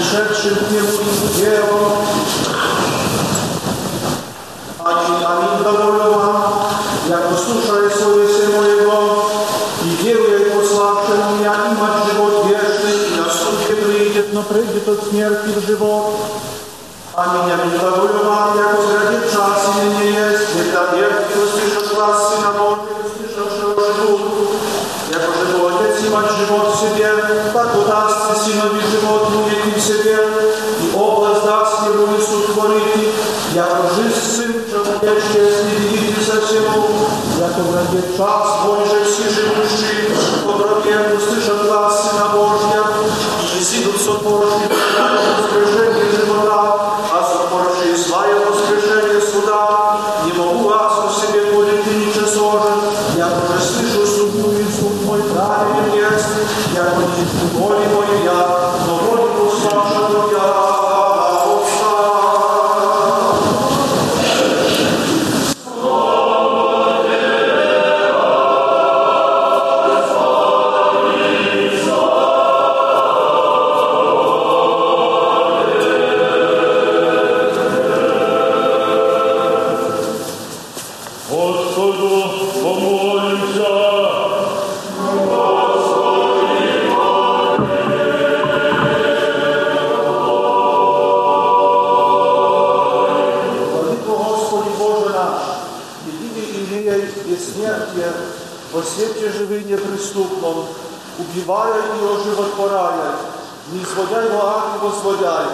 Po przyszedłszym dniu dzieło, ani ani dowolowam, jak usłyszę słowie mojego i wieruję posławszemu mnie i mać żywot wieczny i na skutkę przyjdzie, no przyjdzie to śmierci w żywot. Ani nie dowolowam, jako zradzie czas nie jest, nie dla wielki usłyszę głos Syna Bożego, usłyszę żywot. отнимать живот себе, так удастся синови живот увидеть себе, и область даст ему и сотворить, яко жизнь сын человеческий, следите за всему, яко враге час Божий все живущие, по враге услышат глаз Сына Божья, и сидут со Божьим, покарання, низводя его ангел возводяй.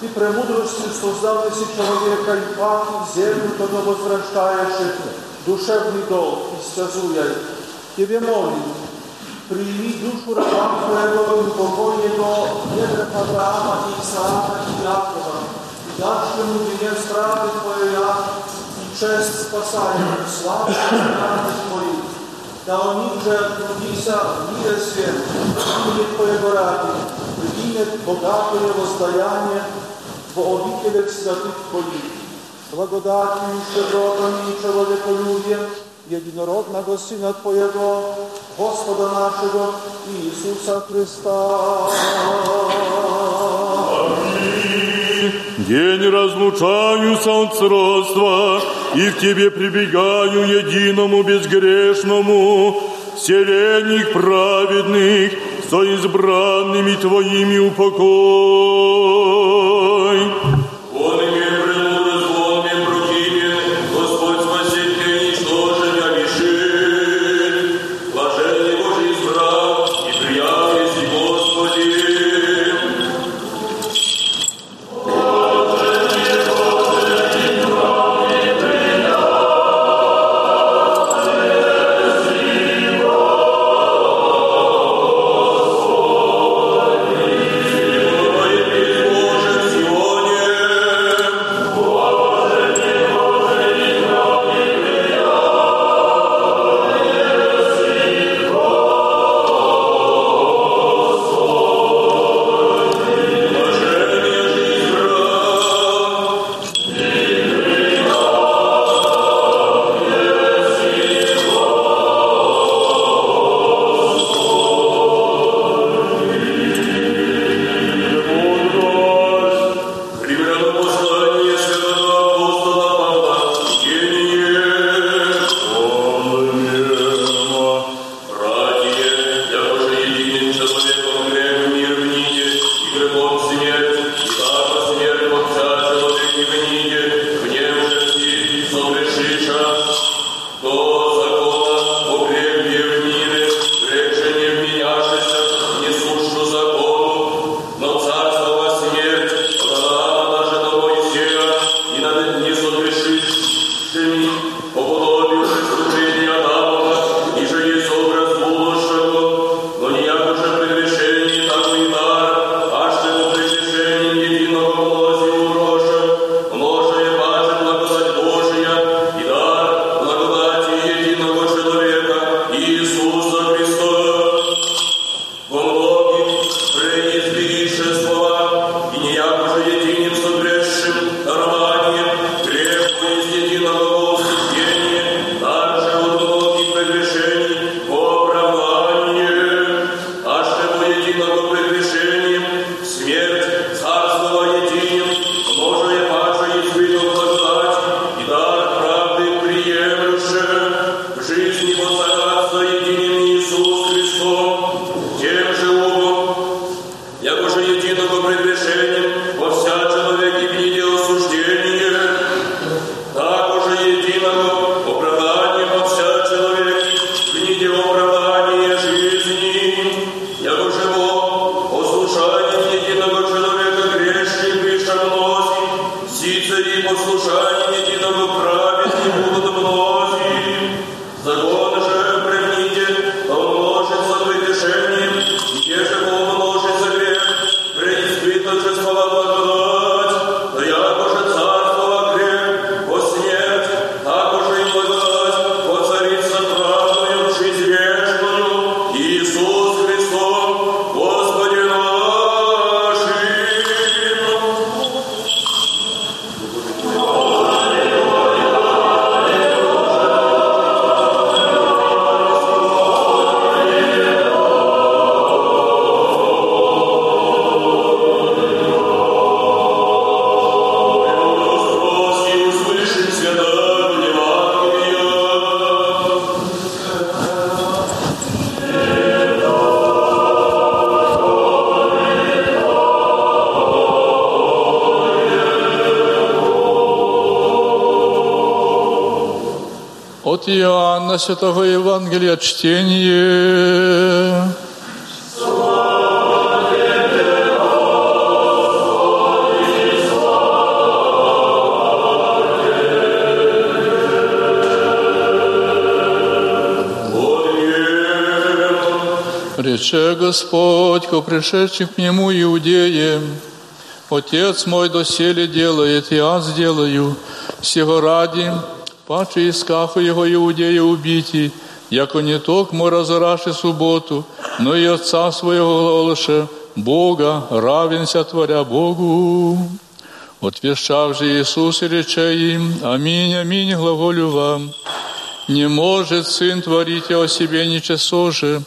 Ты премудрости создал си человека и паху в землю, тогда возвращаешь душевный долг и сказуя, Тебе молим, прими душу раба Твоего и покой его, ведра Авраама и Исаака и Якова, и дашь ему вине славы Твоя и честь спасаемую, славу Твоя Твоих. Да он них же трудися в мире свет, имя Твоего ради, примет богатое воздаяние во обителях святых Твоих. Благодатью, щедротами и человеколюбием единородного Сына Твоего, Господа нашего Иисуса Христа. День разлучаюся от сродства, и к Тебе прибегаю единому безгрешному, вселенник праведных, со избранными Твоими упокой. От Иоанна Святого Евангелия чтение. Рече Господь ко пришедшим к Нему иудеям, Отец мой доселе делает, я сделаю, всего ради, паче искаха его иудея убити, яко не токмо разораши субботу, но и Отца своего голоша, Бога, равенся творя Богу. Отвещав же Иисус и рече им, Аминь, аминь, глаголю вам. Не может Сын творить о себе ничего же,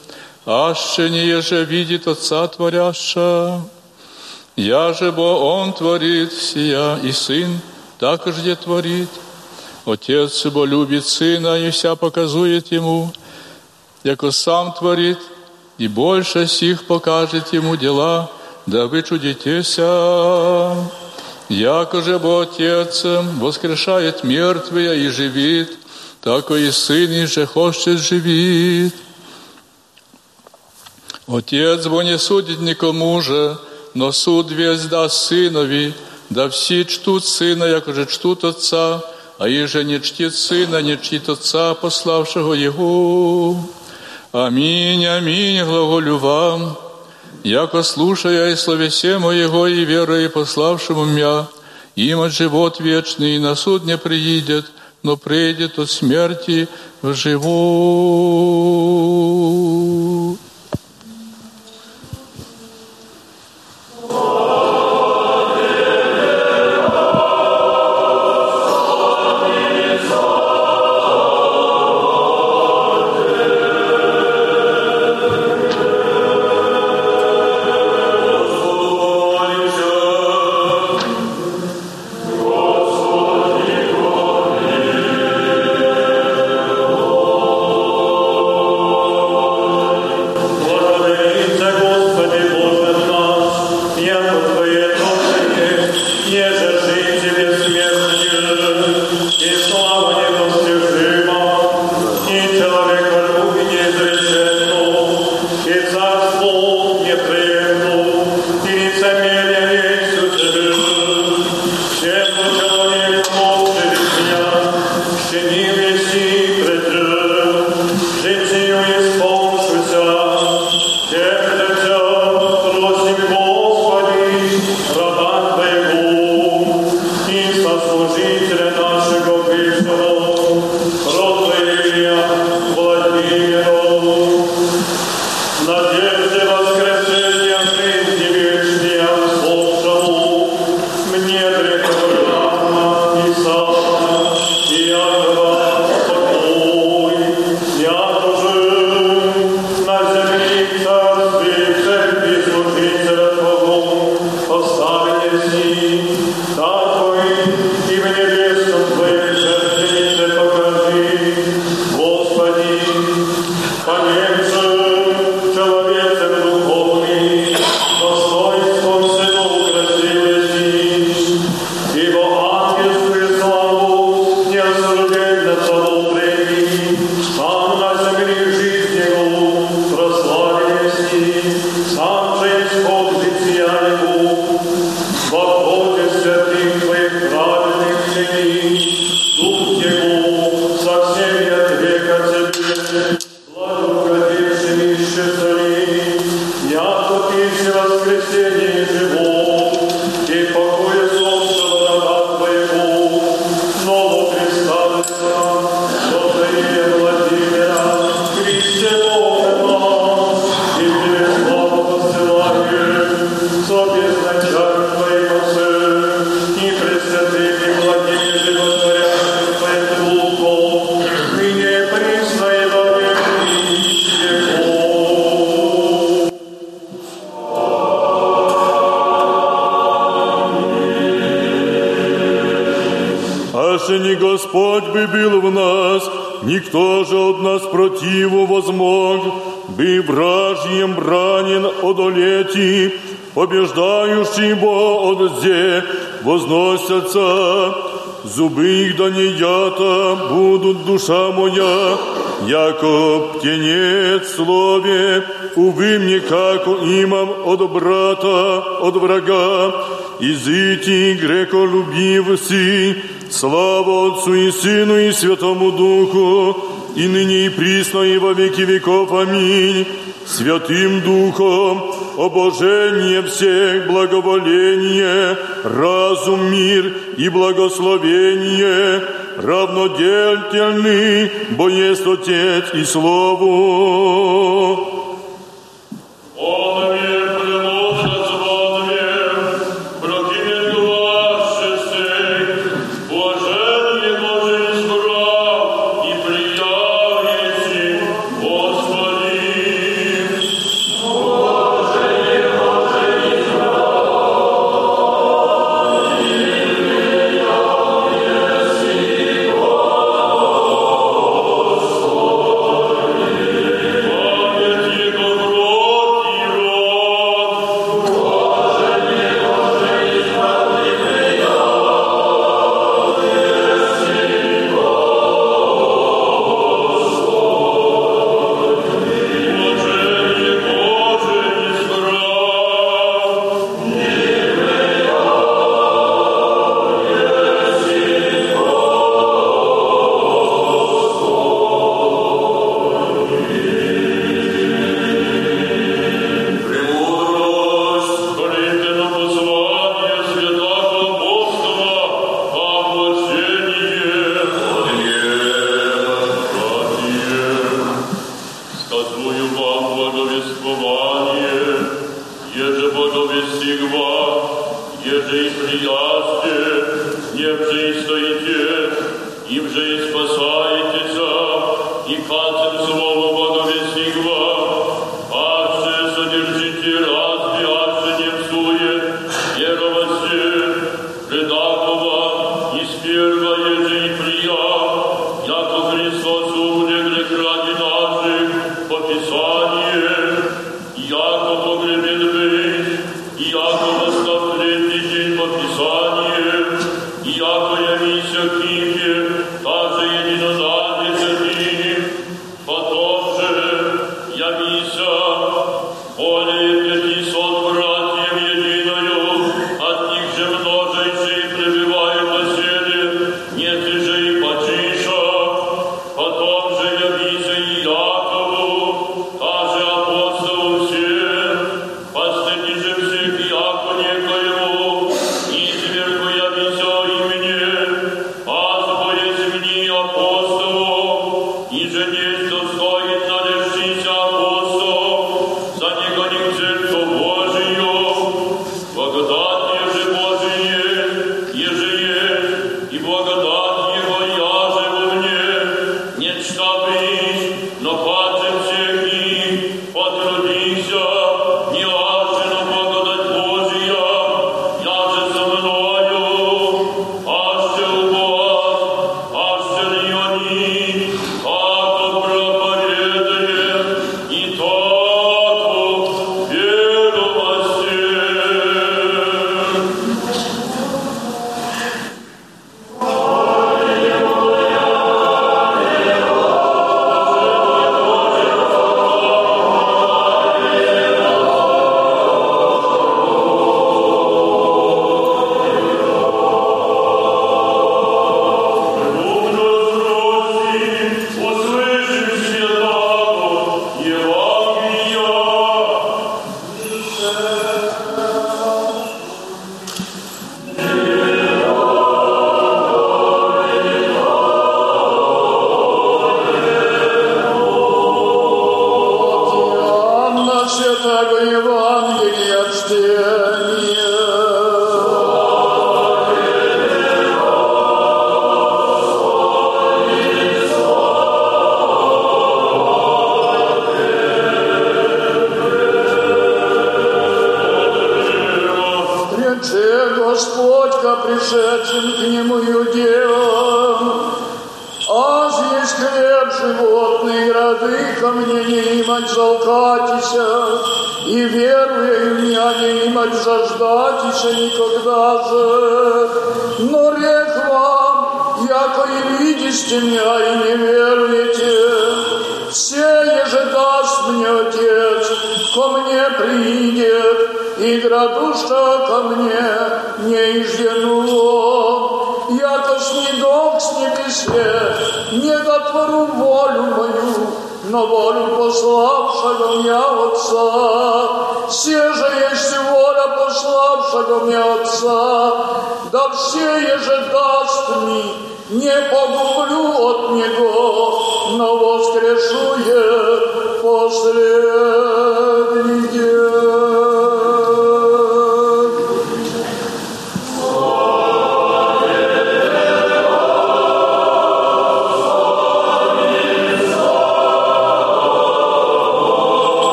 аще не еже видит Отца творяща. Я же бо Он творит сия, и Сын так же творит. Отец бо любит Сына и вся показует Ему, яко Сам творит, и больше сих покажет Ему дела, да вы чудитеся. Яко же бо Отец воскрешает мертвые и живит, так и Сын и же хочет живит. Отец бо не судит никому же, но суд весь даст Сынови, да все чтут Сына, яко же чтут Отца, а иже не чтит Сына, не чтит Отца, пославшего Его. Аминь, аминь, глаголю вам, яко слушая и словесе моего и верой пославшему меня, им от живот вечный, на суд не приидет, но придет от смерти в живот. Аще не Господь бы бил в нас, никто же от нас противу возмог, бы вражьем ранен одолети, побеждающий Бо отзе возносятся, зубы их да не ята будут душа моя, яко птенец слове, увы мне, как имам от брата, от врага, изыти греко любив си, Слава Отцу и Сыну и Святому Духу, и ныне и присно и во веки веков. Аминь. Святым Духом обожение всех, благоволение, разум, мир и благословение, равнодельный, бо есть Отец и Слово.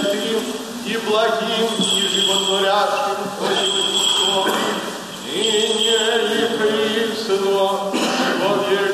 святым и благим, и животворящим Твоим Христом, и не и присно, во век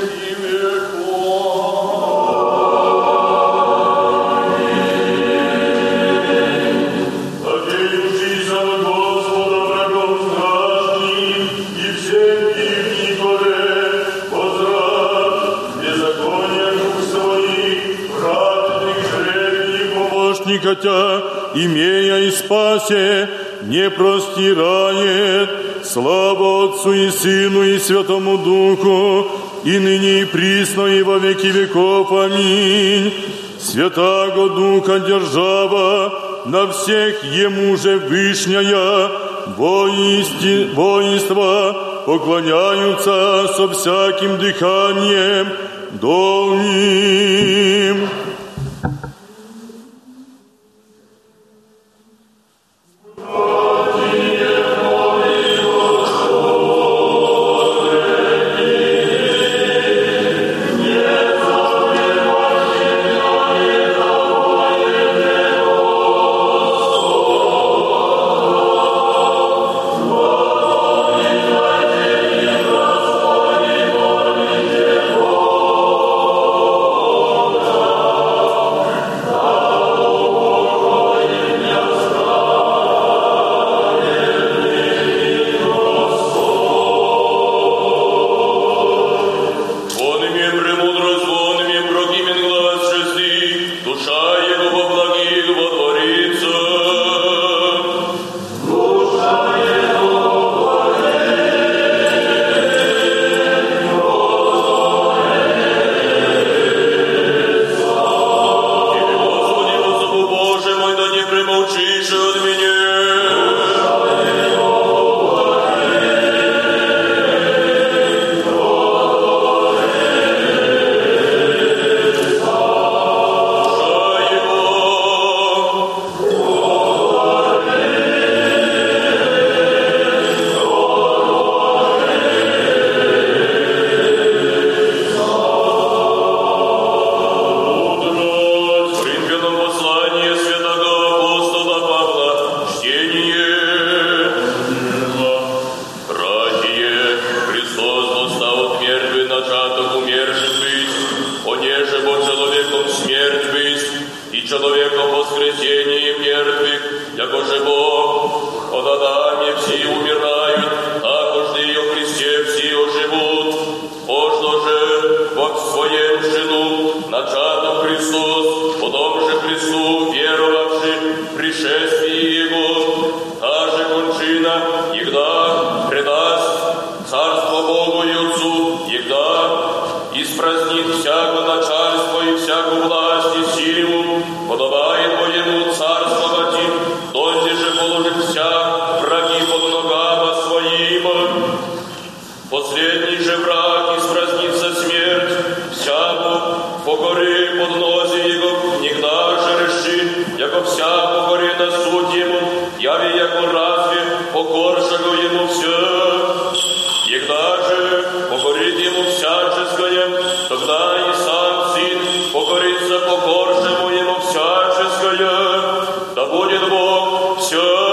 Тя, имея и спасе, не простирает. Слава Отцу и Сыну и Святому Духу, и ныне и присно, и во веки веков. Аминь. Святаго Духа держава, на всех Ему же вышняя, воисти, воинства поклоняются со всяким дыханием долним. Вселенская, да будет Бог все.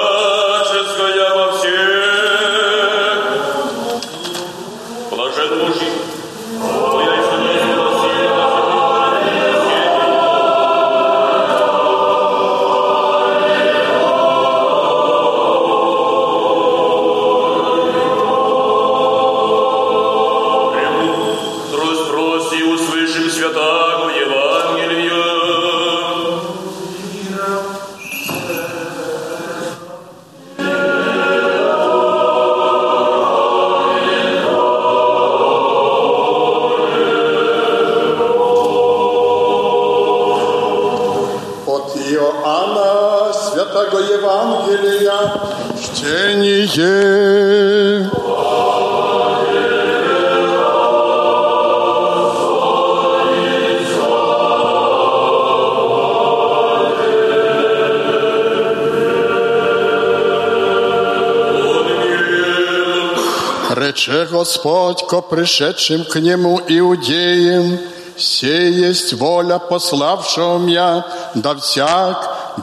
«Же Господь ко пришедшим к Нему иудеям, «Се есть воля пославшего меня, да всяк,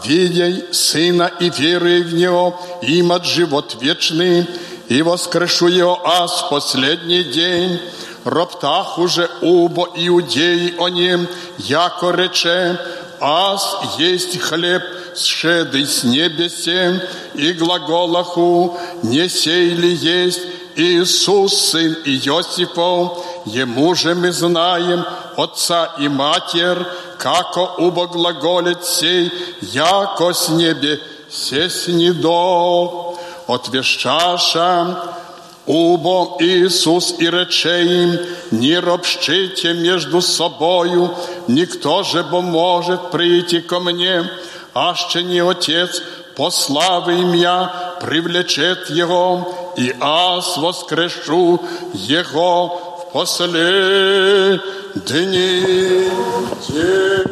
видя Сына и веры в Него, имат живот вечный, и воскрешу Его аз в последний день». Роптах уже убо иудеи о нем, яко рече, аз есть хлеб сшедый с небесе, и глаголаху не сей ли есть, Иисус, сын Иосифов, ему же мы знаем, отца и матер, како убоглаголит сей, яко с небе сеснидо, отвещаша, Убо Иисус и рече им, не ропщите между собою, никто же бо может прийти ко мне, аще не Отец, пославы имя, привлечет его, и аз воскрешу его в последний день.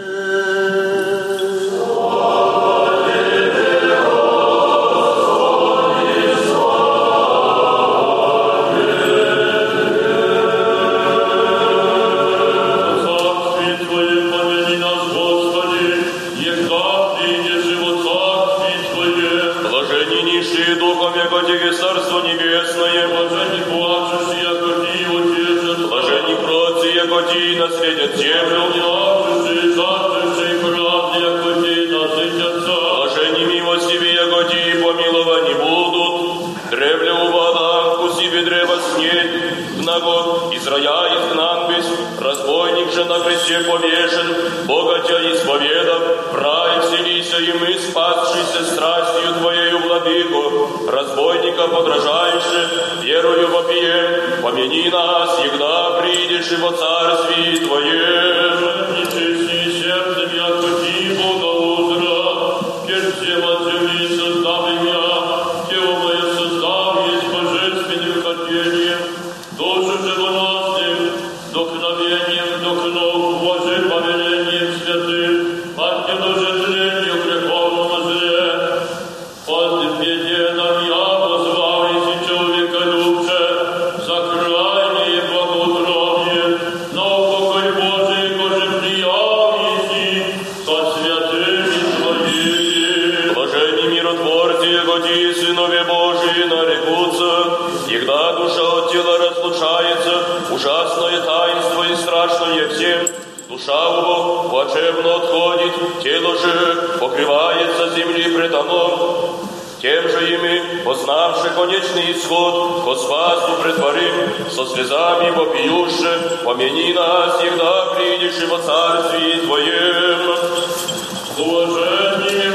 Господи, сынове Божии нарекутся, когда душа от тела разлучается, ужасное таинство и страшное всем. Душа его плачевно отходит, тело же покрывается земли предано. Тем же ими, познавши конечный исход, ко спасу притворим, со слезами вопиюши, помяни нас, всегда придешь и во царстве Твоем. Блажение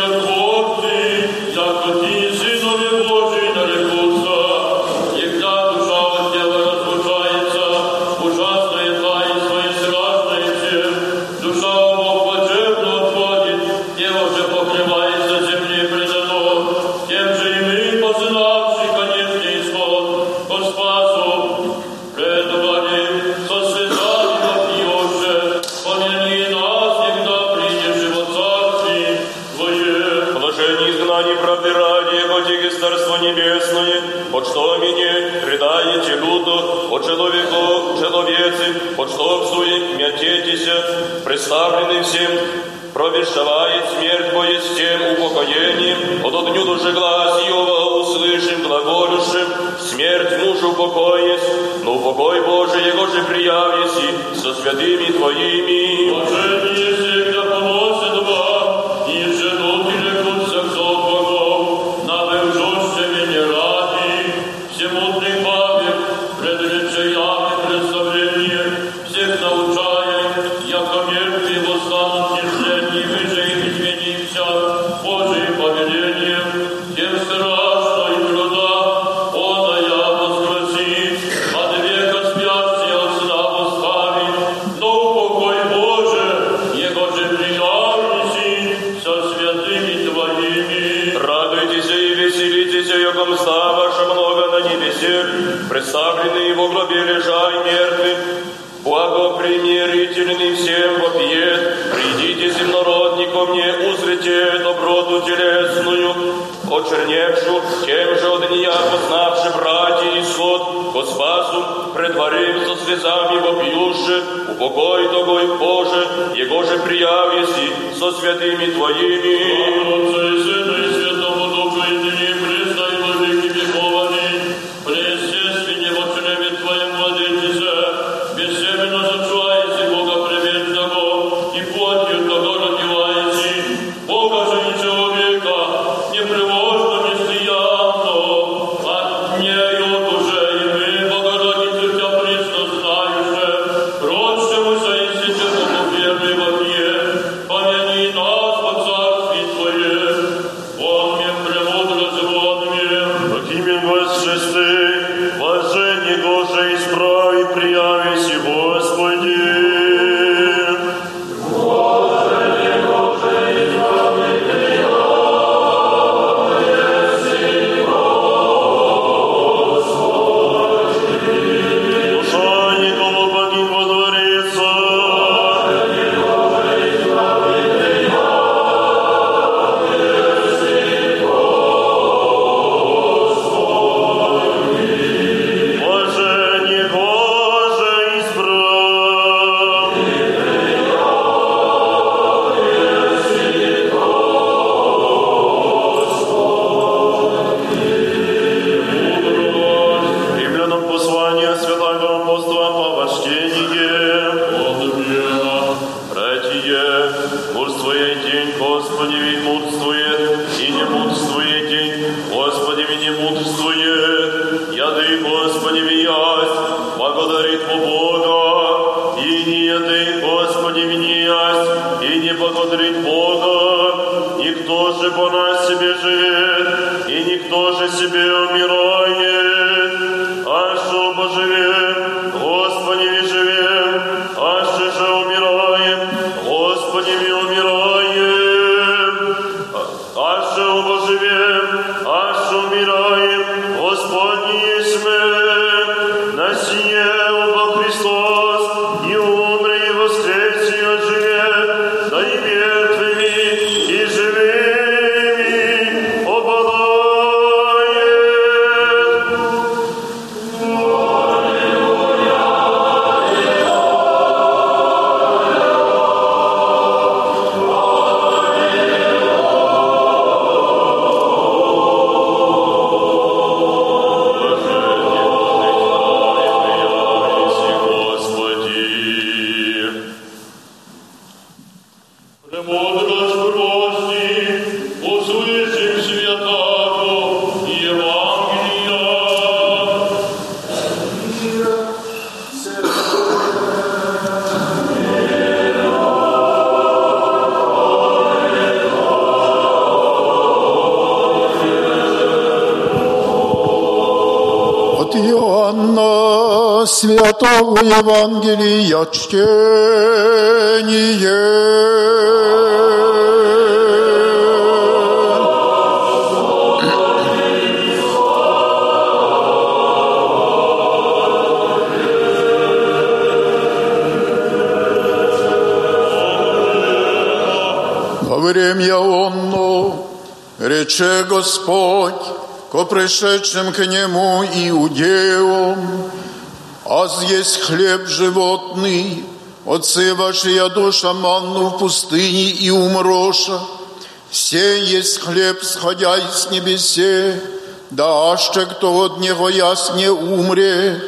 который смерть Твою с тем упокоением, от дню души глаз его услышим, глаголюшим, смерть мужу покоец, но покой Божий его же приявись со святыми Твоими. Отцами почерневшу, чем же от дня, познавши браті і сот, по спасу предварив со слезами вопиюше, упокой того, Боже, Его же прияв єсі со святими Твоїми. Святого Евангелия чтение. Время онно рече Господь ко пришедшим к Нему иудеям, аз есть хлеб животный, отцы ваши я душа манну в пустыне и умроша, все есть хлеб, сходя с небесе, да аще кто от него яс не умре,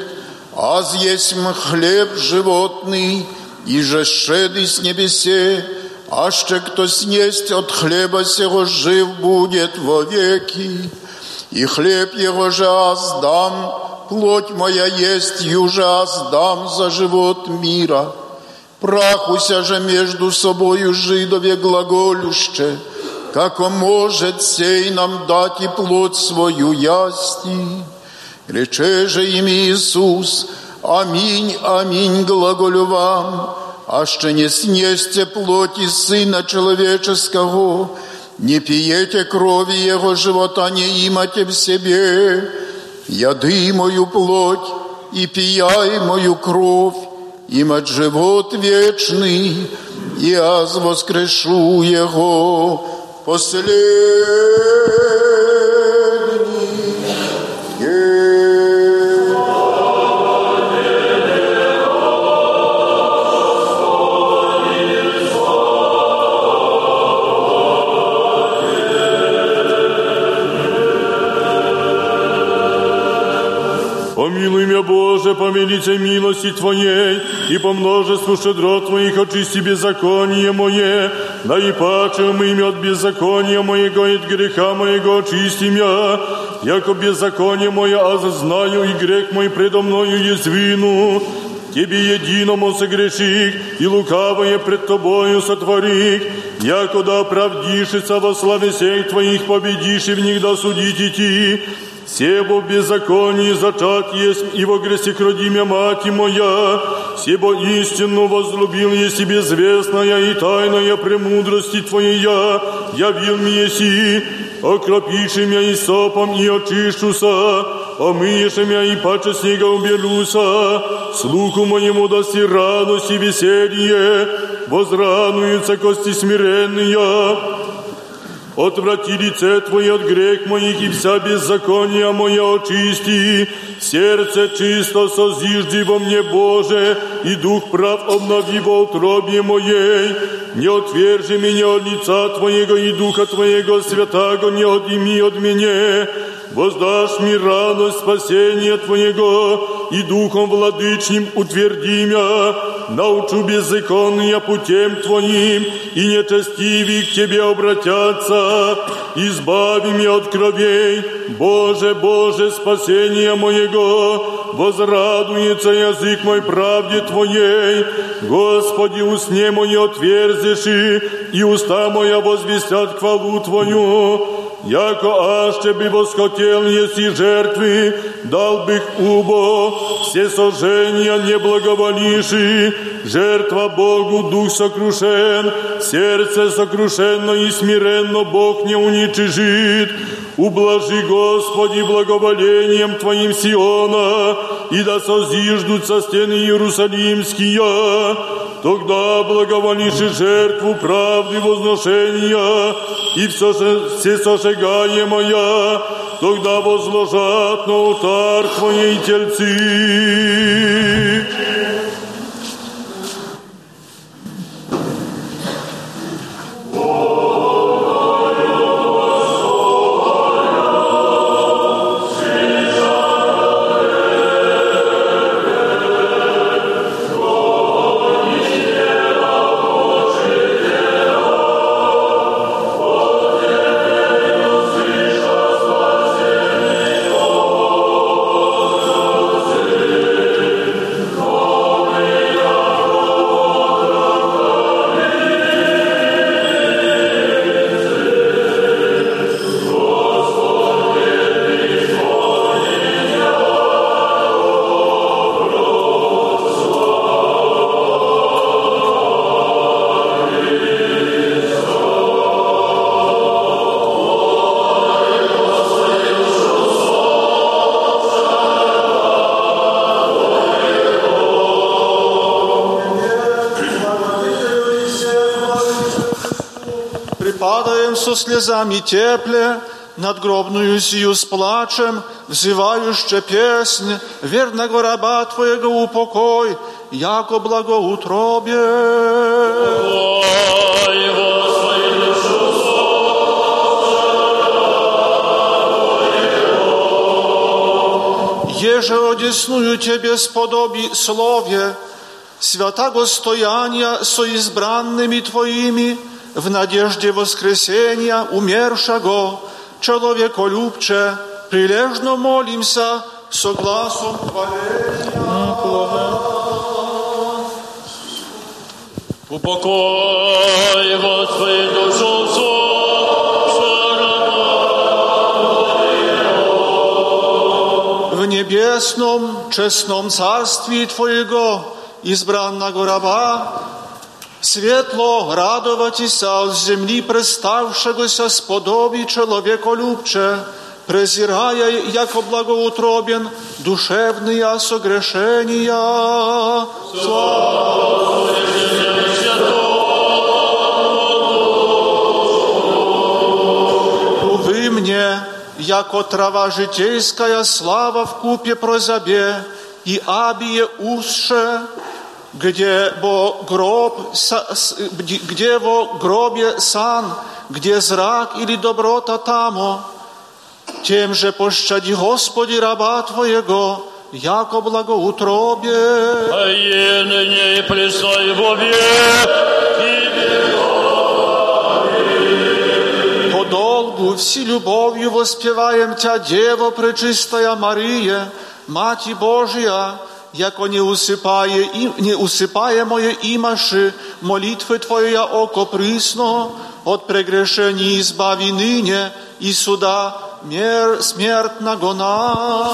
аз есть хлеб животный, и же шеды с небесе, аще кто снесть от хлеба сего жив будет вовеки, и хлеб его же аз дам, плоть моя есть, юже аз дам за живот мира. Прахуся же между собою жидове глаголюще, како может сей нам дать и плоть свою ясти. Рече же им Иисус, аминь, аминь, глаголю вам, аще не снесте плоти Сына Человеческого, не пьете крови Его живота, не имате в себе, яды мою плоть и пияй мою кровь, имать живот вечный, и аз воскрешу Его последний. Боже, по величай милости Твоей, и по множеству щедрот Твоих очисти беззаконие мое, да и паче умыми от беззакония моего и от греха моего очисти меня, яко беззаконие мое, аз знаю, и грех мой предо мною есть вину. Тебе единому согреших, и лукавое пред Тобою сотворих, яко да оправдишься во славе сей Твоих победишь, и в них да судить идти, Себо в беззаконии зачат есть, и во гресях родимя мать моя, Себо истину возлюбил есть и безвестная, и тайная премудрости Твоя, явил мне еси, окропиши меня и сопом, и очищуся, омыешь меня и паче снега убелюся, слуху моему даси радость и веселье, возрадуются кости смиренные, Отврати лице Твое от грех моих и вся беззакония моя очисти. Сердце чисто созижди во мне, Боже, и дух прав обнови во утробе моей. Не отвержи меня от лица Твоего и духа Твоего святаго не отними от меня. Воздашь мне радость спасения Твоего, и духом владычним утверди меня. Научу беззаконния путем Твоим, и нечестивые к Тебе обратятся. Избави меня от кровей, Боже, Боже, спасения моего. Возрадуется язык мой правде Твоей. Господи, усне мое отверзиши, и уста моя возвестят хвалу Твою. Яко аще би восхотел еси жертвы, дал бих убо, все сожжения не благоволиши, жертва Богу дух сокрушен, сердце сокрушенно и смиренно Бог не уничижит. Ублажи, Господи, благоволением Твоим Сиона, и да созиждутся стены Иерусалимские, тогда благоволишь жертву правды возношения, и все, сошегаемое, тогда возложат на алтарь Твоей тельцы. со слезами тепле, надгробную сию с плачем, взывающая песнь, верного раба Твоего упокой, яко благоутробе. Ой, Господи, душу Jeże odesnuju Ciebie spodobi słowie, святого стояния со избранными Твоими, в надежде воскресения умершего, человеколюбче, прилежно молимся согласом хваления. Упокой, Господи, душу В небесном, честном царстве Твоего, избранного раба, Світло радуватися з землі приставшегося сподобі чоловіколюбче, презирая, яко благоутробен, душевные согрешения. Слава Увы мне, яко трава житейская слава в купе прозабе, и абие узше, где во, гроб, где во гробе сан, где зрак или доброта тамо, тем же пощади Господи раба Твоего, яко благоутробе. А е ныне и пресной во век, По долгу все любовью воспеваем Тя, Дева Пречистая Мария, Мати Божия, яко не усыпае, и, не усыпаемое имаши молитвы Твоя око присно, от прегрешений избави ныне и суда мер смертного нас.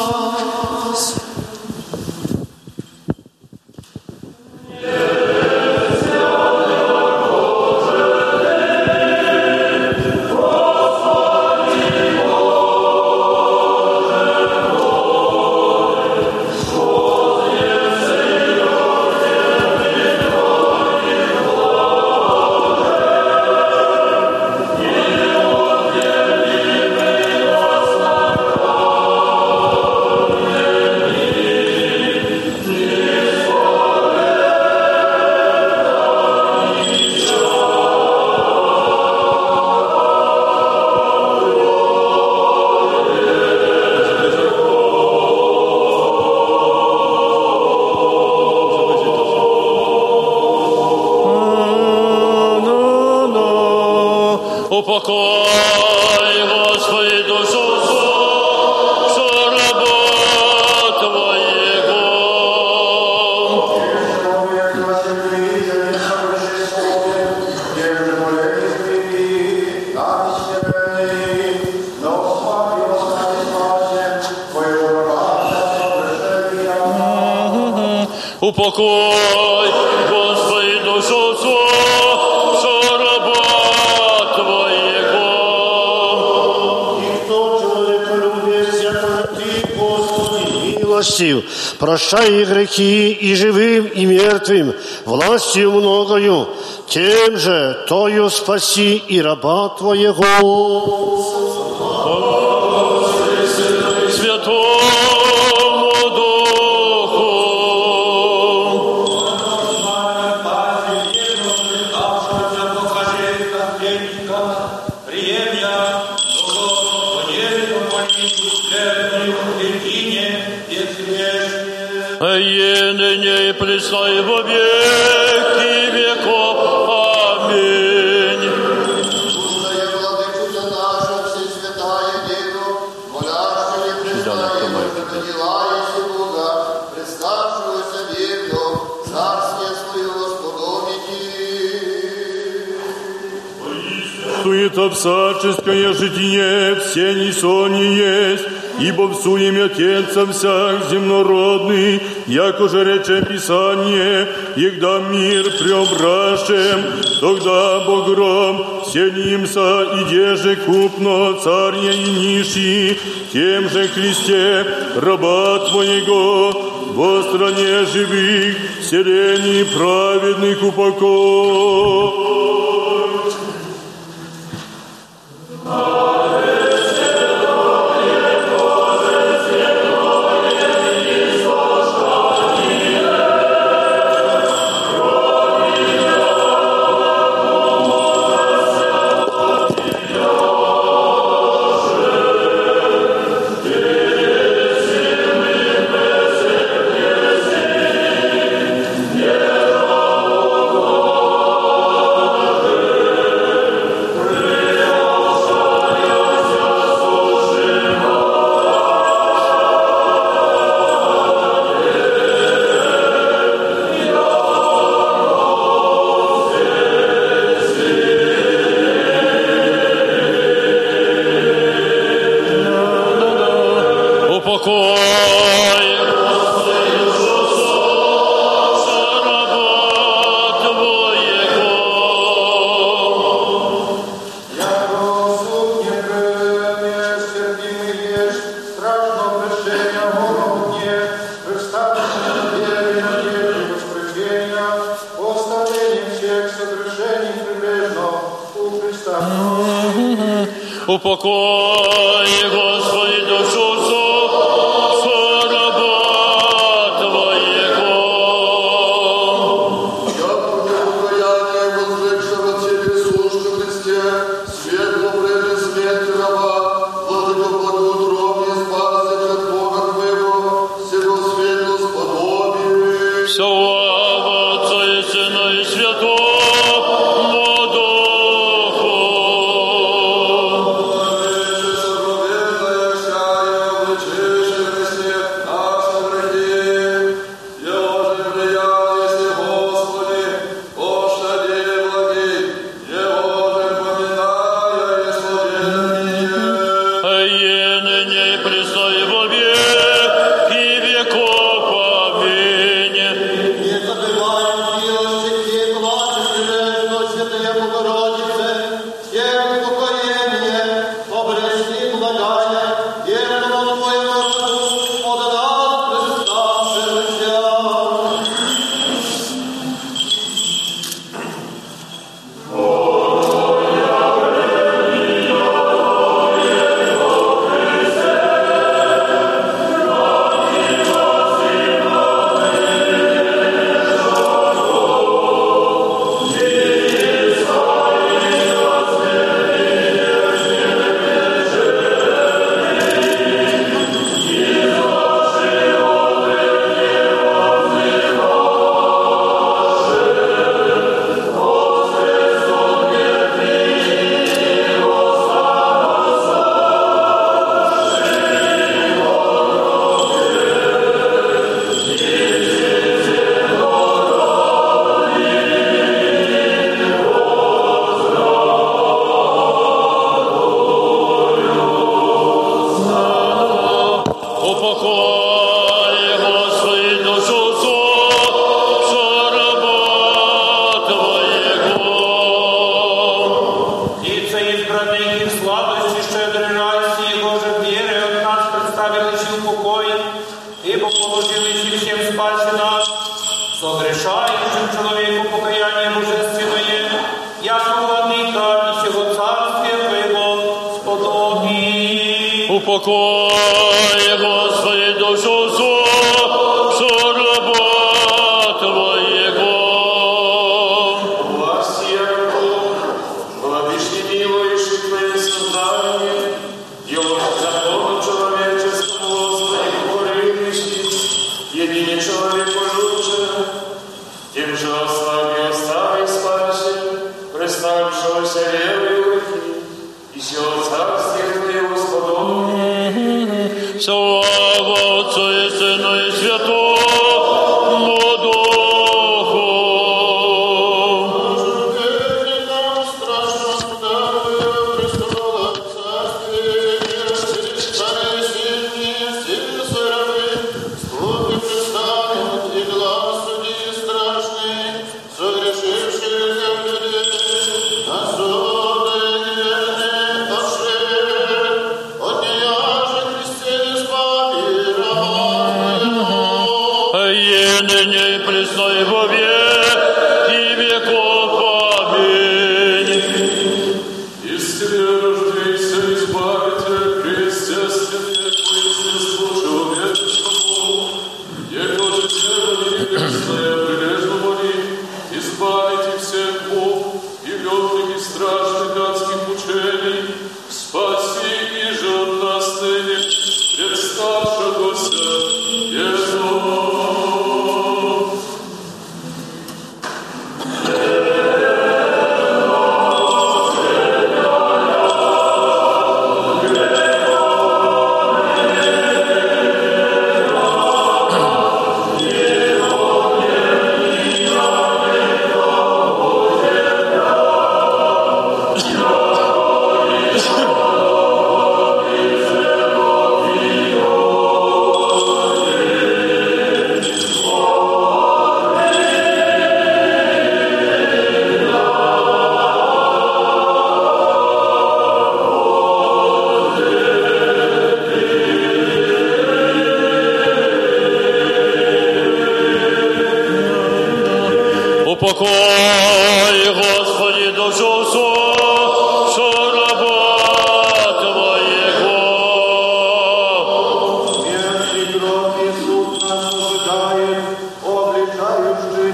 Прощай грехи и живым, и мертвым, властью многою, тем же Тою спаси и раба Твоего. пришло и во веки веков. Аминь. Суета всяческая житие, все не сон не есть, ибо в суеме Отец всяк земнородный, яко же рече Писание, егда мир преображем, тогда Богром селимся, и деже купно царья и ниши, тем же Христе, раба Твоего, во стране живых, селений праведных упокой.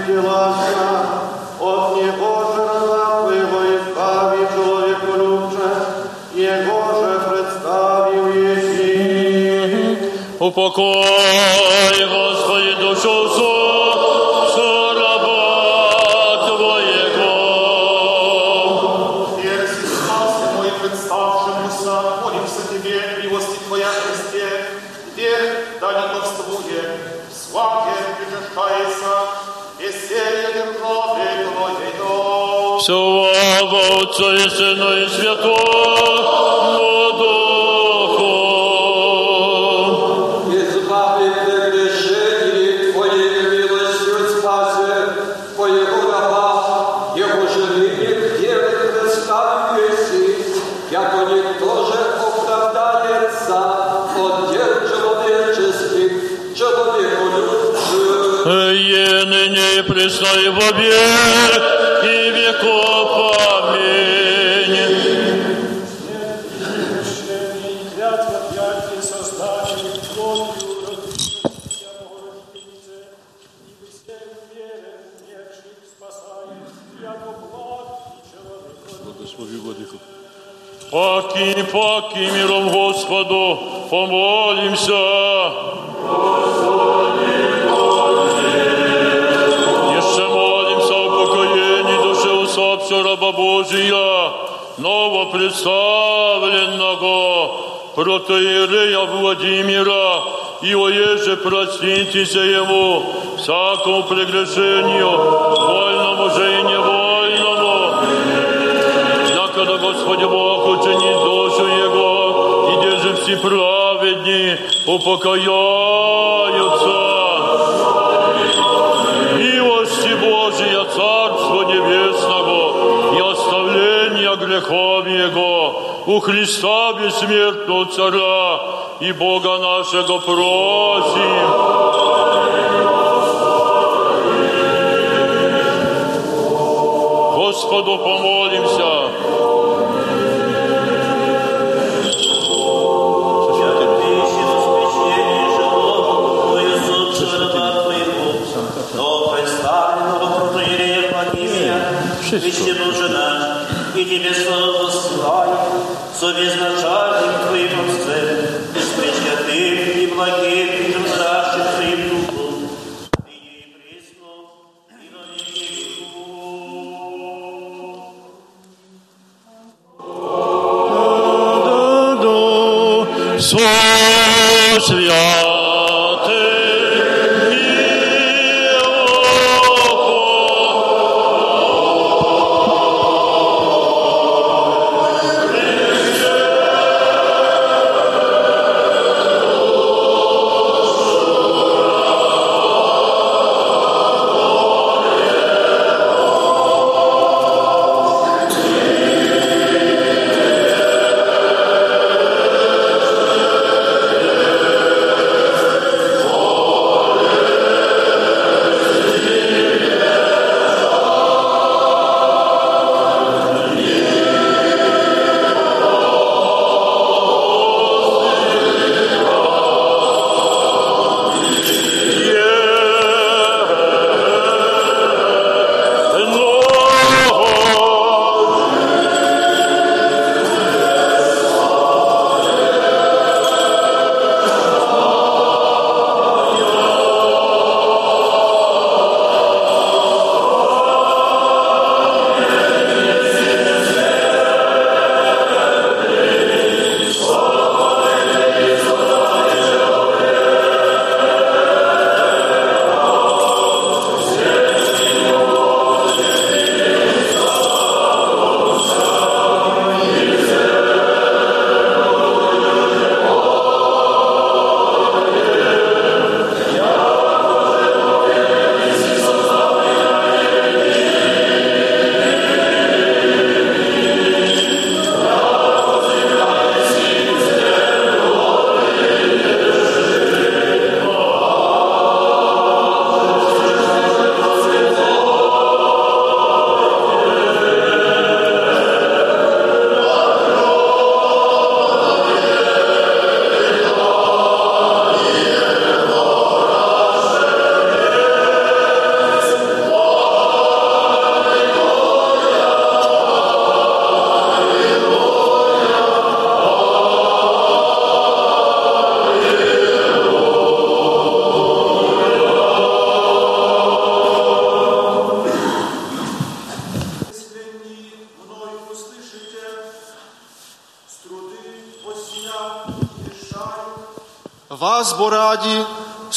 oddzielasia od Niego, że rozapływa i stawi człowieku lubcze, Jego, że przedstawił jeśli. Upokoj, Господи, душу свою, Слава Отцу и Сыну и Святому Духу. Избави прегрешений Твоей милостью спасе Твоего раба, Его жены где представь Еси, яко никто же оправдается от дел человеческих, человеку любших. И ныне и пресно и во веки Паки, миром Господу, помолимся. Еще молимся о покоении души усопшего раба Божия, новопредставленного протоиерея Владимира, и оеже проститеся ему всякому прегрешению, вольному же и невольному, Якода Господи Бог учинит держи все праведни упокояются. Милости Божия, Царство Небесного и оставления грехов Его у Христа бессмертного Царя и Бога нашего просим. Господу помолимся. Истину же наш, и Тебе славу посылаю, со безначальным Твоим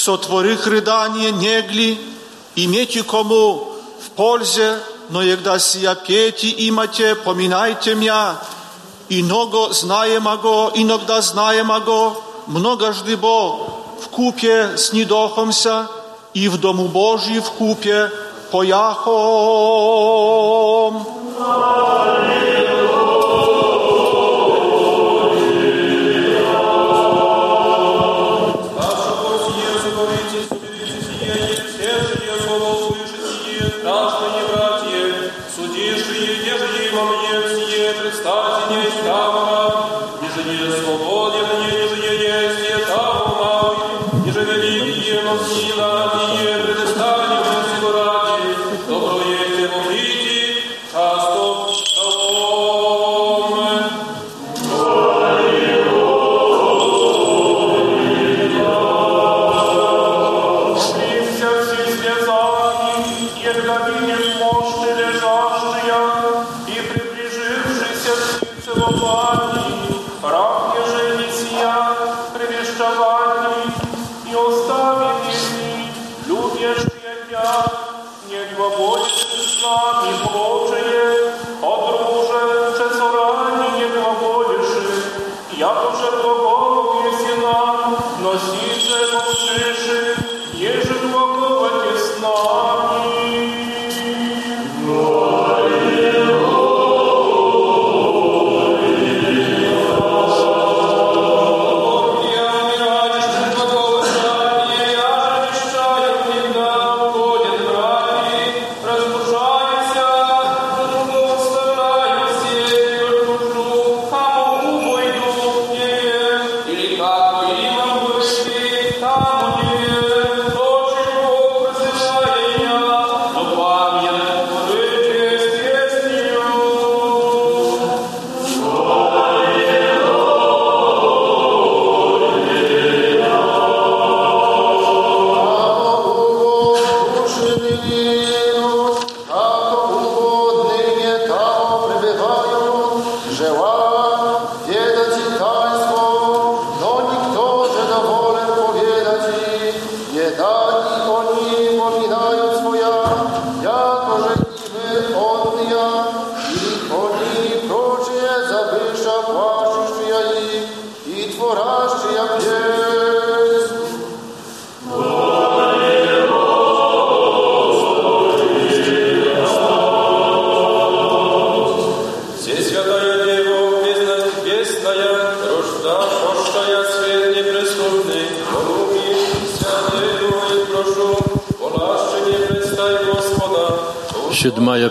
сотворих рыдание негли, имейте кому в пользе, но егда сия пейте имате, поминайте мя, и много знаемого, иногда знаемого, многожды бо в купе с недохомся, и в Дому Божий в купе пояхом.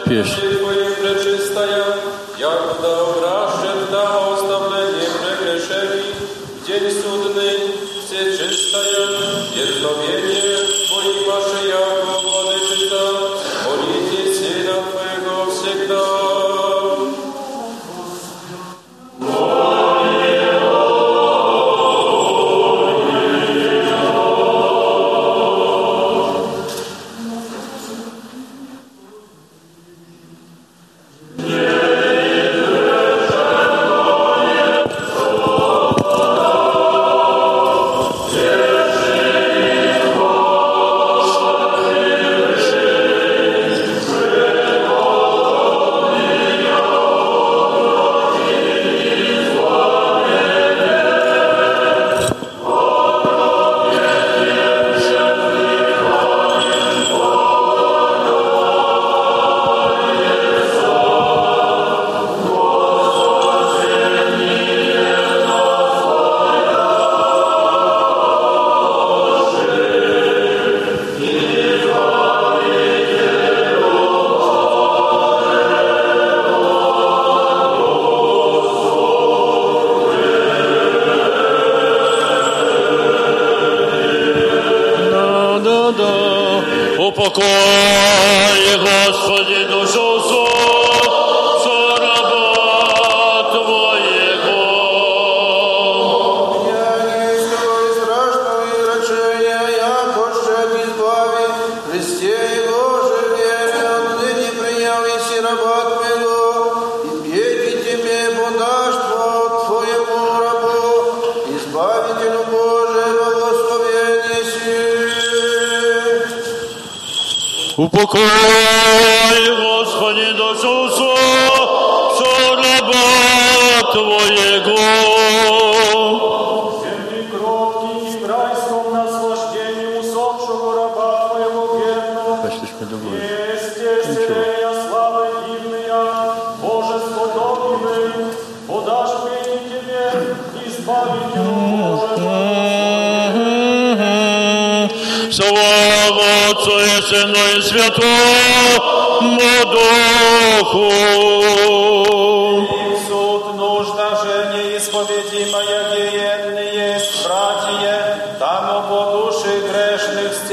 确实。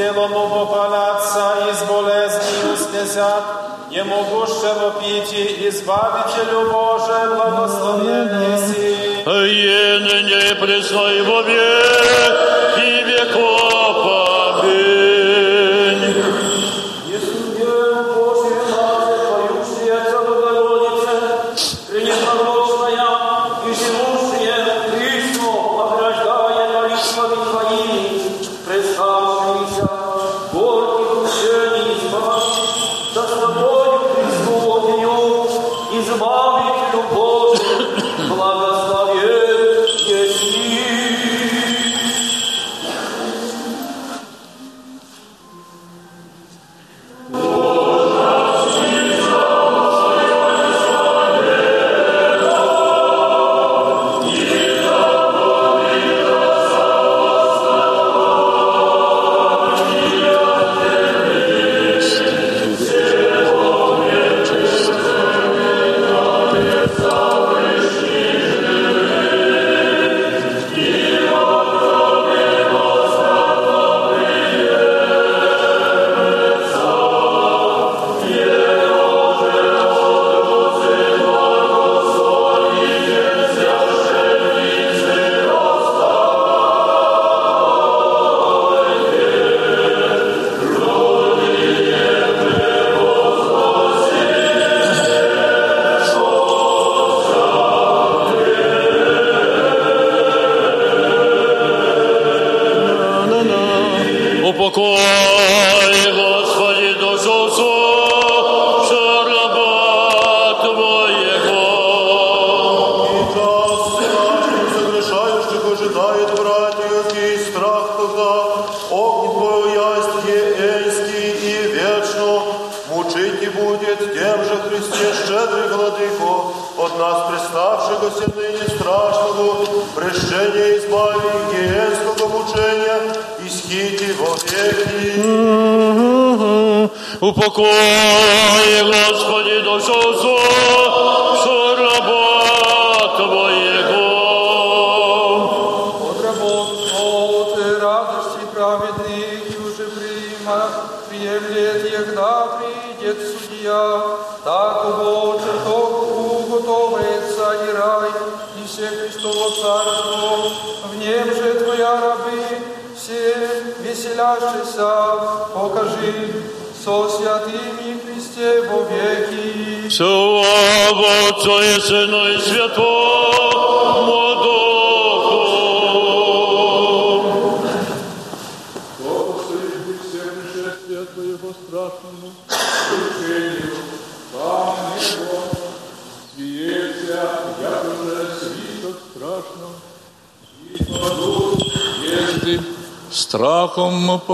Celomovo palaca iz bolezni uskazat, Jemu guševo piti, Izbavitelju Bože, благословенный си. Ene nepresnoj во веки веков.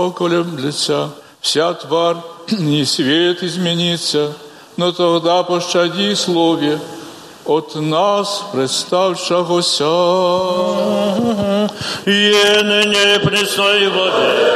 соколем лица. Вся тварь не свет изменится, но тогда пощади слове от нас представшегося. Ены не воды.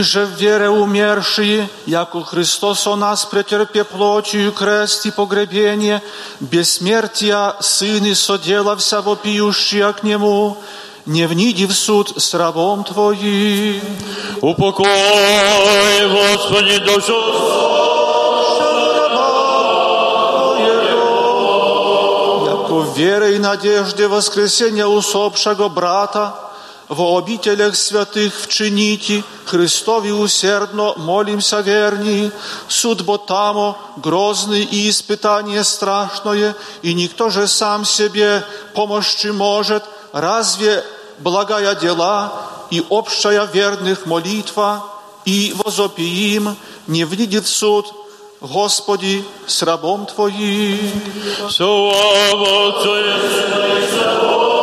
И же в вере умершие, яко Христос о нас претерпе плотью крест и погребение, бессмертия Сын и соделався вопиющия к Нему, не вниди в суд с рабом Твоим. Упокой, Господи, душу вере и надежде воскресения усопшего брата, во обителях святых вчините, Христови усердно молимся верни, суд бо тамо грозный и испытание страшное, и никто же сам себе помощи может, разве благая дела и общая верных молитва, и возопиим, не внидит в суд, Господи, с рабом Твоим. Слава Отцу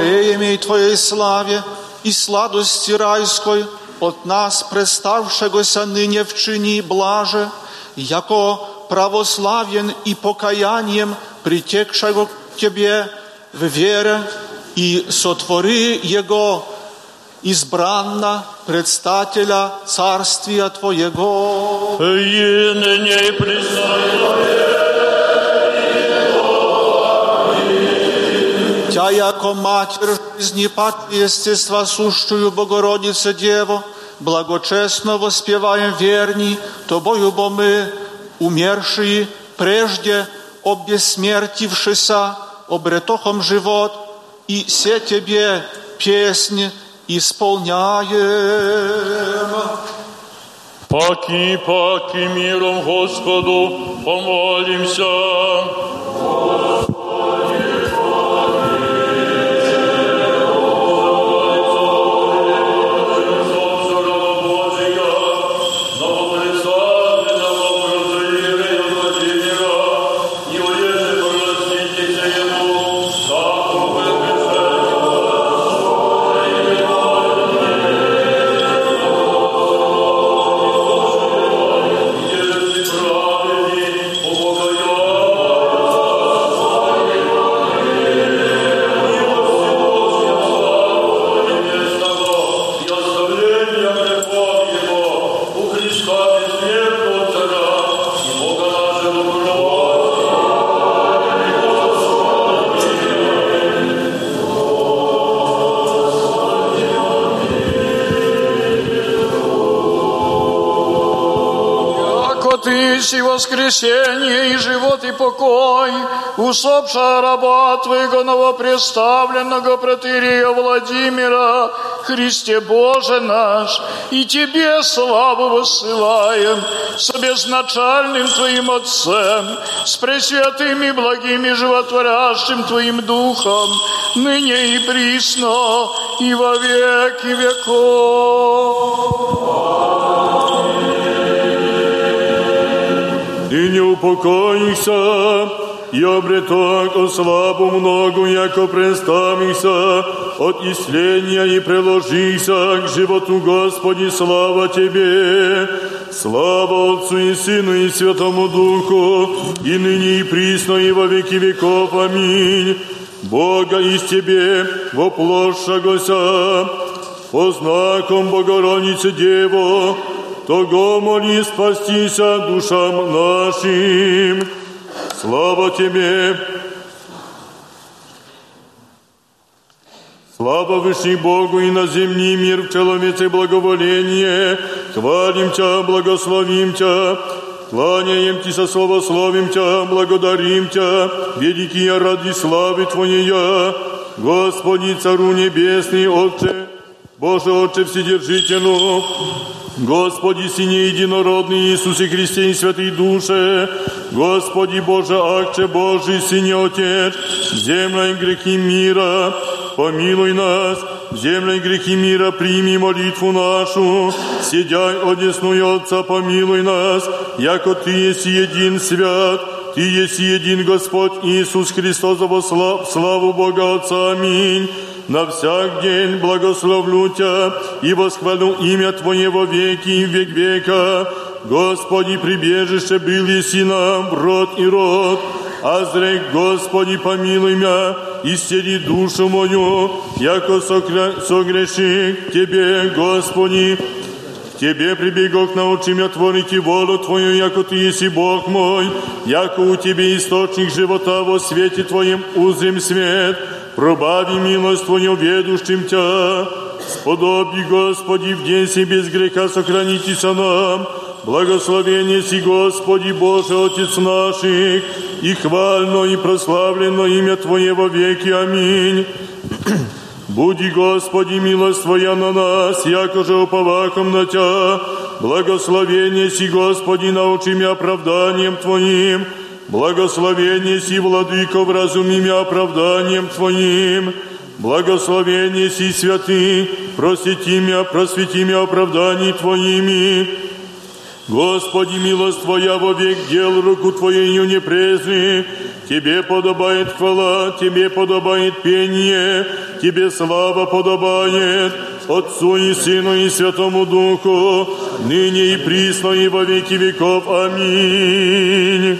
и Не стареем Твоей славе и сладости райской от нас представшегося ныне вчини блаже, яко православен и покаянием притекшего к Тебе в вере и сотвори Его избранно предстателя Царствия Твоего. и ныне и Тя, яко Матерь жизни пат естества сущую Богородице Дево, благочестно воспеваем верни, Тобою, бо мы, умершие, прежде обессмертившися, обретохом живот, и все Тебе песни исполняем. Паки, паки, миром Господу помолимся. Яко Воскресение и живот и покой, усопша раба Твоего новопреставленного протырия Владимира, Христе Боже наш, и Тебе славу высылаем с безначальным Твоим Отцем, с пресвятым и благим и животворящим Твоим Духом, ныне и присно, и во веки веков. И не упокоишься, и обреток о славу многу, яко представишься от исления и приложишься к животу Господи, слава Тебе. Слава Отцу и Сыну и Святому Духу, и ныне и присно, и во веки веков. Аминь. Бога из Тебе воплощагося, по знаком Богородицы Дево, того моли спастися душам нашим. Слава Тебе! Слава Вышний Богу и на земли мир в человеце благоволение. Хвалим Тя, благословим Тя, кланяем Ти со словословим Тя, благодарим Тя, великие ради славы Твоя. Господи, Цару Небесный, Отче, Боже, Отче Вседержителю, Господи, Сине Единородный Иисусе Христе и Святый Душе, Господи Боже, Акче Божий, Сине Отец, земля и грехи мира, помилуй нас, земля и грехи мира, прими молитву нашу, сидяй одесную Отца, помилуй нас, яко Ты есть един свят, Ты есть един Господь Иисус Христос, славу Бога Отца, аминь. На всяк день благословлю Тя и восхвалю имя Твое во веки и век века. Господи, прибежище был и нам, род и род. А зрек, Господи, помилуй меня, исцели душу мою, яко согреши к Тебе, Господи. Тебе прибегох, научи меня творить и волю Твою, яко Ты еси Бог мой, яко у Тебе источник живота во свете Твоем узрим свет, пробави милость Твою ведущим Тя. Сподоби, Господи, в день си без греха сохранитеся нам, Благословение си, Господи Боже, Отец наших, и хвально и прославлено имя Твое во веки. Аминь. Буди, Господи, милость Твоя на нас, яко же уповаком на Тя. Благословение си, Господи, научи меня оправданием Твоим. Благословение си, Владыко, вразуми меня оправданием Твоим. Благословение си, святый, просвети меня, просвети меня оправданий Твоими. Господи, милость Твоя во век дел, руку Твоею не презри. Тебе подобает хвала, Тебе подобает пение, Тебе слава подобает, Отцу и Сыну и Святому Духу, ныне и присно и во веки веков. Аминь.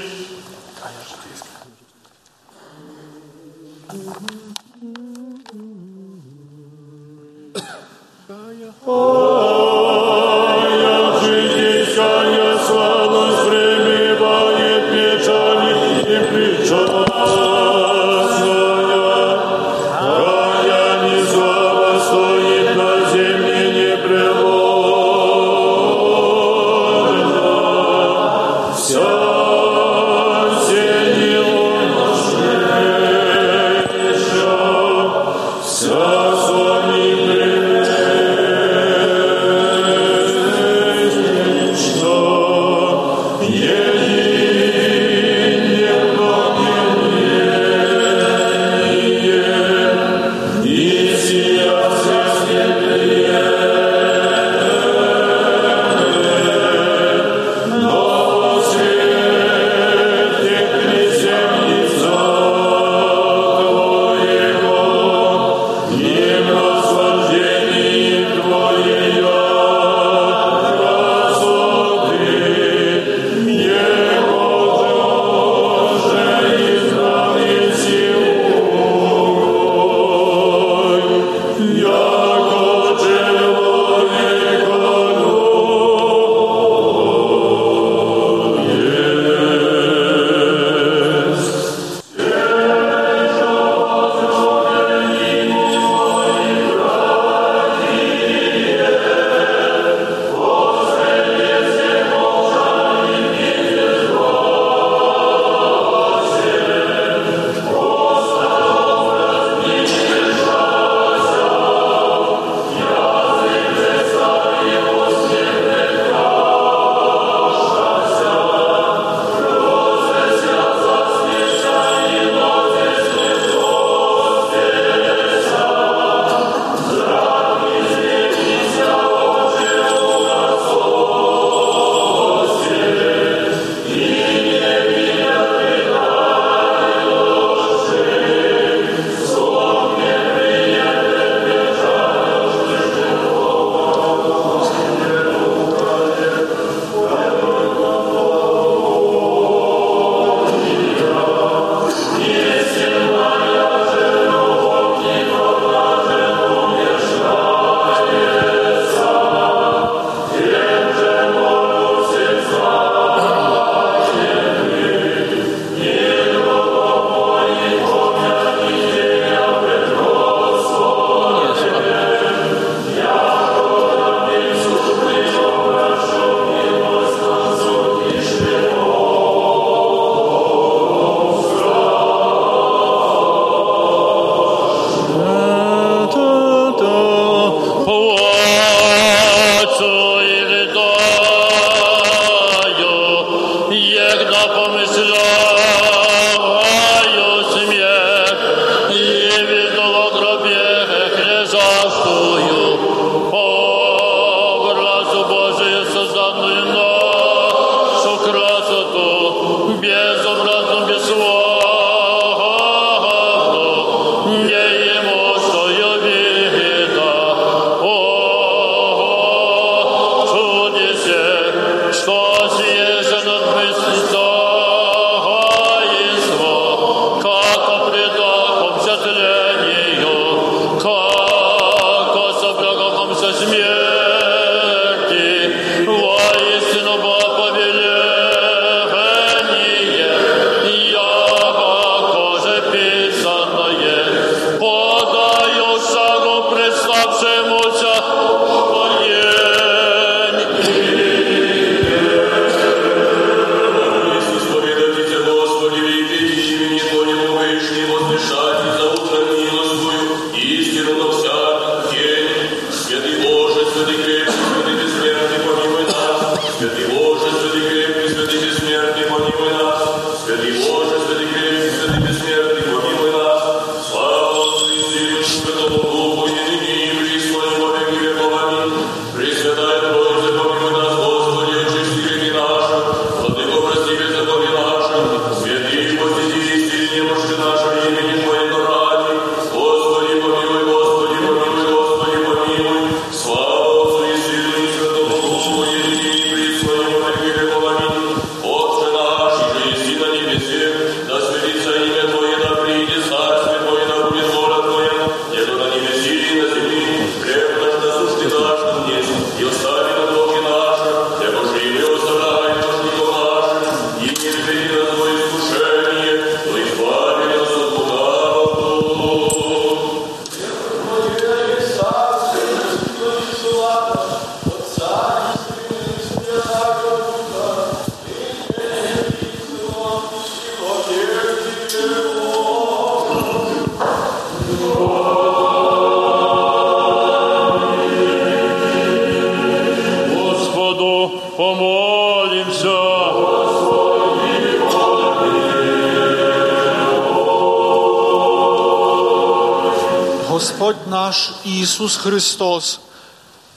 Иисус Христос,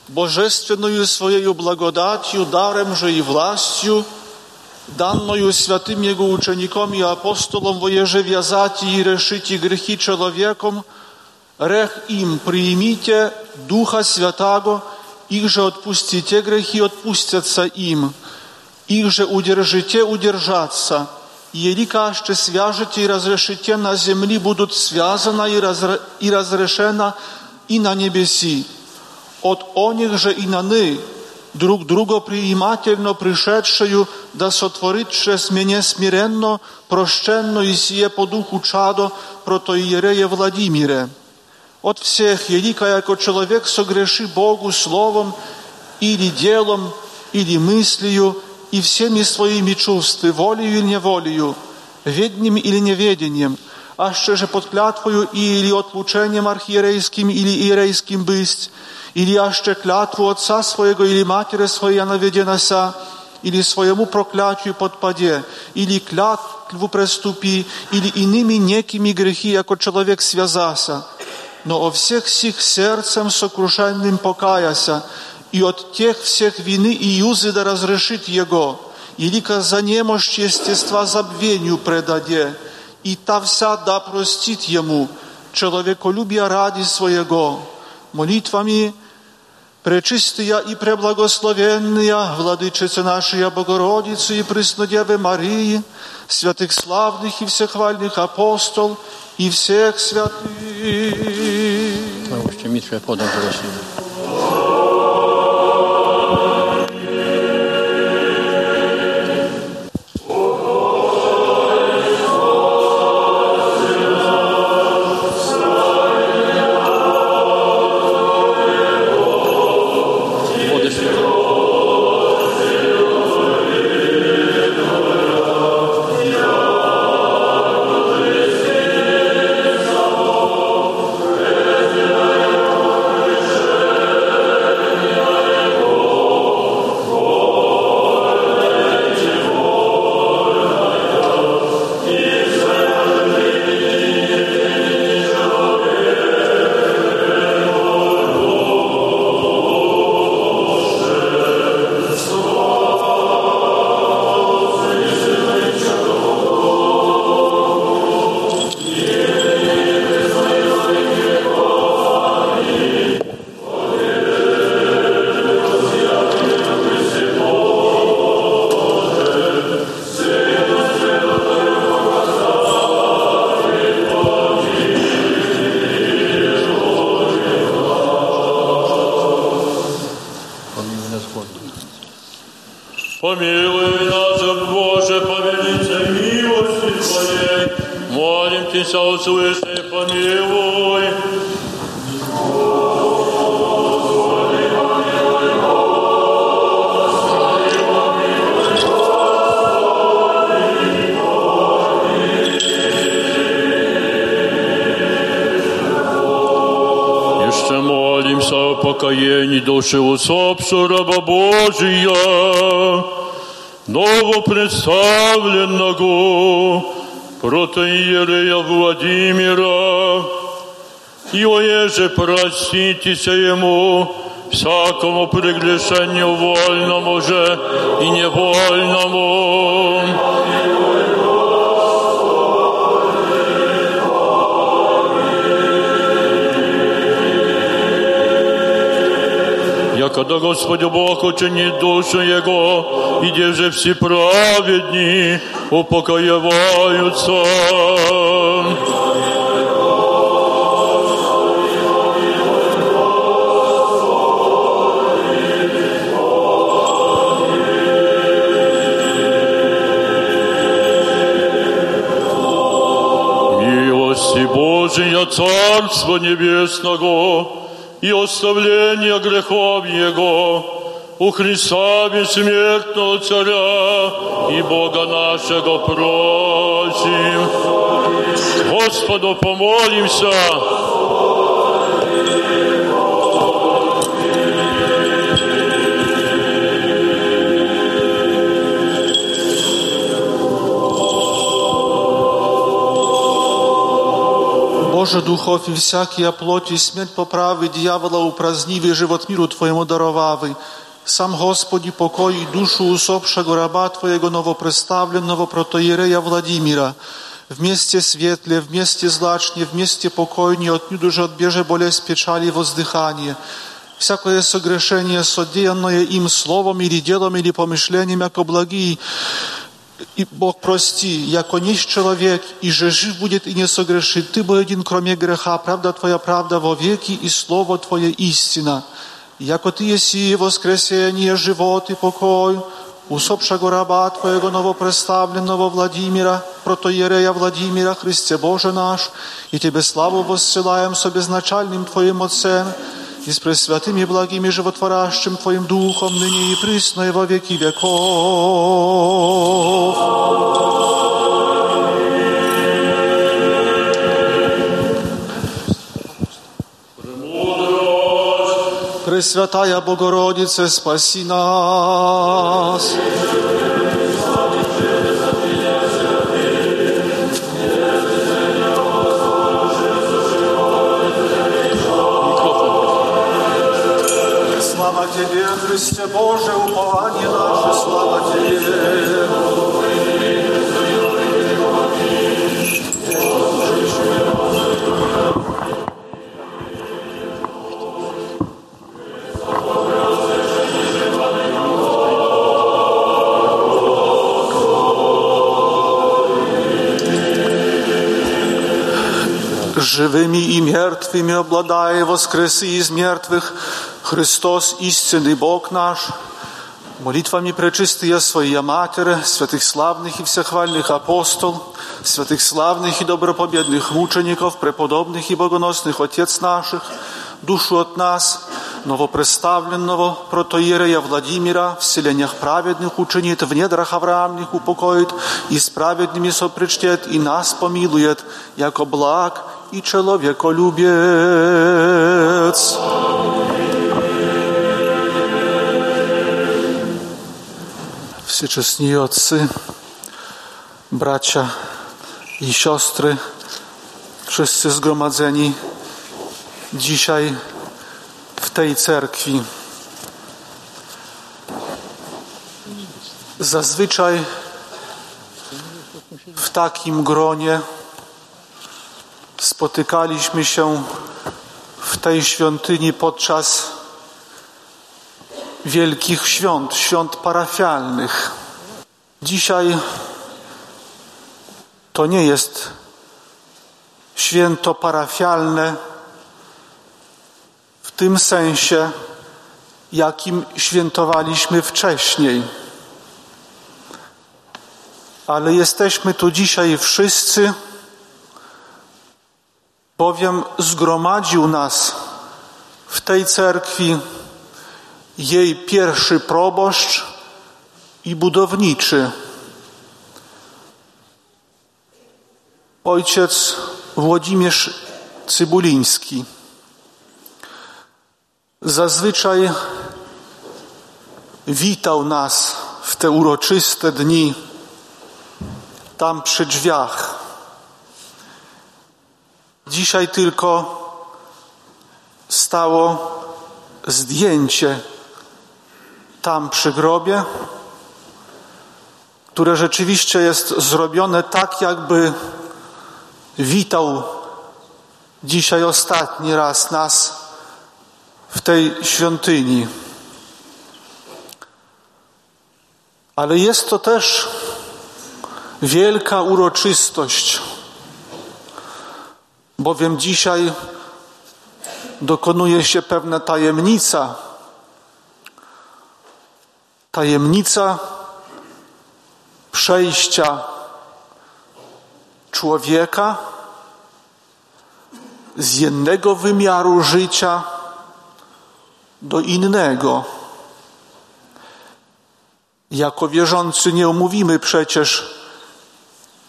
божественную Своею благодатью, даром же и властью, данную святым Его учеником и апостолом воеже вязать и решить грехи человеком, рех им примите Духа Святаго, их же отпустите грехи, отпустятся им, их же удержите, удержаться, Ели каще свяжете и разрешите на земли, будут связаны и, разре, и разрешено и на небеси. От оних же и на ны, друг друга приимательно пришедшую, да сотворит через меня смиренно, прощенно и сие по духу чадо протоиерея Владимире. От всех елика, яко человек согреши Богу словом или делом, или мыслью, и всеми своими чувствами, волею или неволею, ведением или неведением, а ще же под клятвою или отлучением архиерейским или иерейским быть, или аще клятву отца своего или матери своей наведенася, или своему проклятию подпаде, или клятву преступи, или иными некими грехи, яко человек связася, но о всех сих сердцем сокрушенным покаяся, и от тех всех вины и юзы да разрешит его, илика за немощь естества забвению предаде, и та да простит ему, человеколюбия ради своего, молитвами Пречистая и преблагословенная Владычица нашей Богородицы и Преснодевы Марии, святых славных и всехвальных апостол и всех святых. Właśnie. Усопшего раба Божия, новопредставленного протоиерея Владимира, и оеже проститеся ему всякому прегрешению вольному же и невольному. Когда Господь Бог учинит душу Его, и где же все праведни упокоиваются. Милости Божия, Царства Небесного, и оставление грехов Его у Христа бессмертного Царя и Бога нашего просим. Господу помолимся. Боже, духов и всякие плоти, смерть поправи, дьявола упразднивый, живот миру Твоему даровавый. Сам Господи, покой и душу усопшего раба Твоего новопредставленного протоиерея Владимира, вместе светле, вместе злачне, вместе покойнее, отнюдь же отбеже болезнь печали и воздыхание. Всякое согрешение, содеянное им словом или делом или помышлением, яко благие, и Бог прости, яко нищ человек, и же жив будет и не согрешит. Ты бы один, кроме греха, правда Твоя правда во веки, и Слово Твое истина. Яко Ты еси воскресение, живот и покой, усопшего раба Твоего новопредставленного Владимира, протоиерея Владимира, Христе Боже наш, и Тебе славу воссылаем с обезначальным Твоим Отцем, и с пресвятым и благим животворящим Твоим Духом, ныне и присно и во веки веков. Пресвятая Богородице, спаси нас. Тебе, Христе Боже, упование наше, слава Тебе. Живыми и мертвыми обладая воскресы из мертвых, Христос, истинный Бог наш, молитвами пречистые Своя Матерь, святых славных и всехвальных апостол, святых славных и добропобедных мучеников, преподобных и богоносных Отец наших, душу от нас, новопредставленного протоиерея Владимира в селениях праведных учинит, в недрах Авраамных упокоит, и с праведными сопричтет, и нас помилует, яко благ и человеколюбец. wszyscy uczestnicy, bracia i siostry, wszyscy zgromadzeni dzisiaj w tej cerkwi. Zazwyczaj w takim gronie spotykaliśmy się w tej świątyni podczas wielkich świąt, świąt parafialnych. Dzisiaj to nie jest święto parafialne w tym sensie, jakim świętowaliśmy wcześniej. Ale jesteśmy tu dzisiaj wszyscy, bowiem zgromadził nas w tej cerkwi jej pierwszy proboszcz i budowniczy. Ojciec Włodzimierz Cybuliński. Zazwyczaj witał nas w te uroczyste dni tam przy drzwiach. Dzisiaj tylko stało zdjęcie tam przy grobie, które rzeczywiście jest zrobione tak, jakby witał dzisiaj ostatni raz nas w tej świątyni. Ale jest to też wielka uroczystość, bowiem dzisiaj dokonuje się pewna tajemnica. Tajemnica przejścia człowieka z jednego wymiaru życia do innego. Jako wierzący nie omówimy przecież,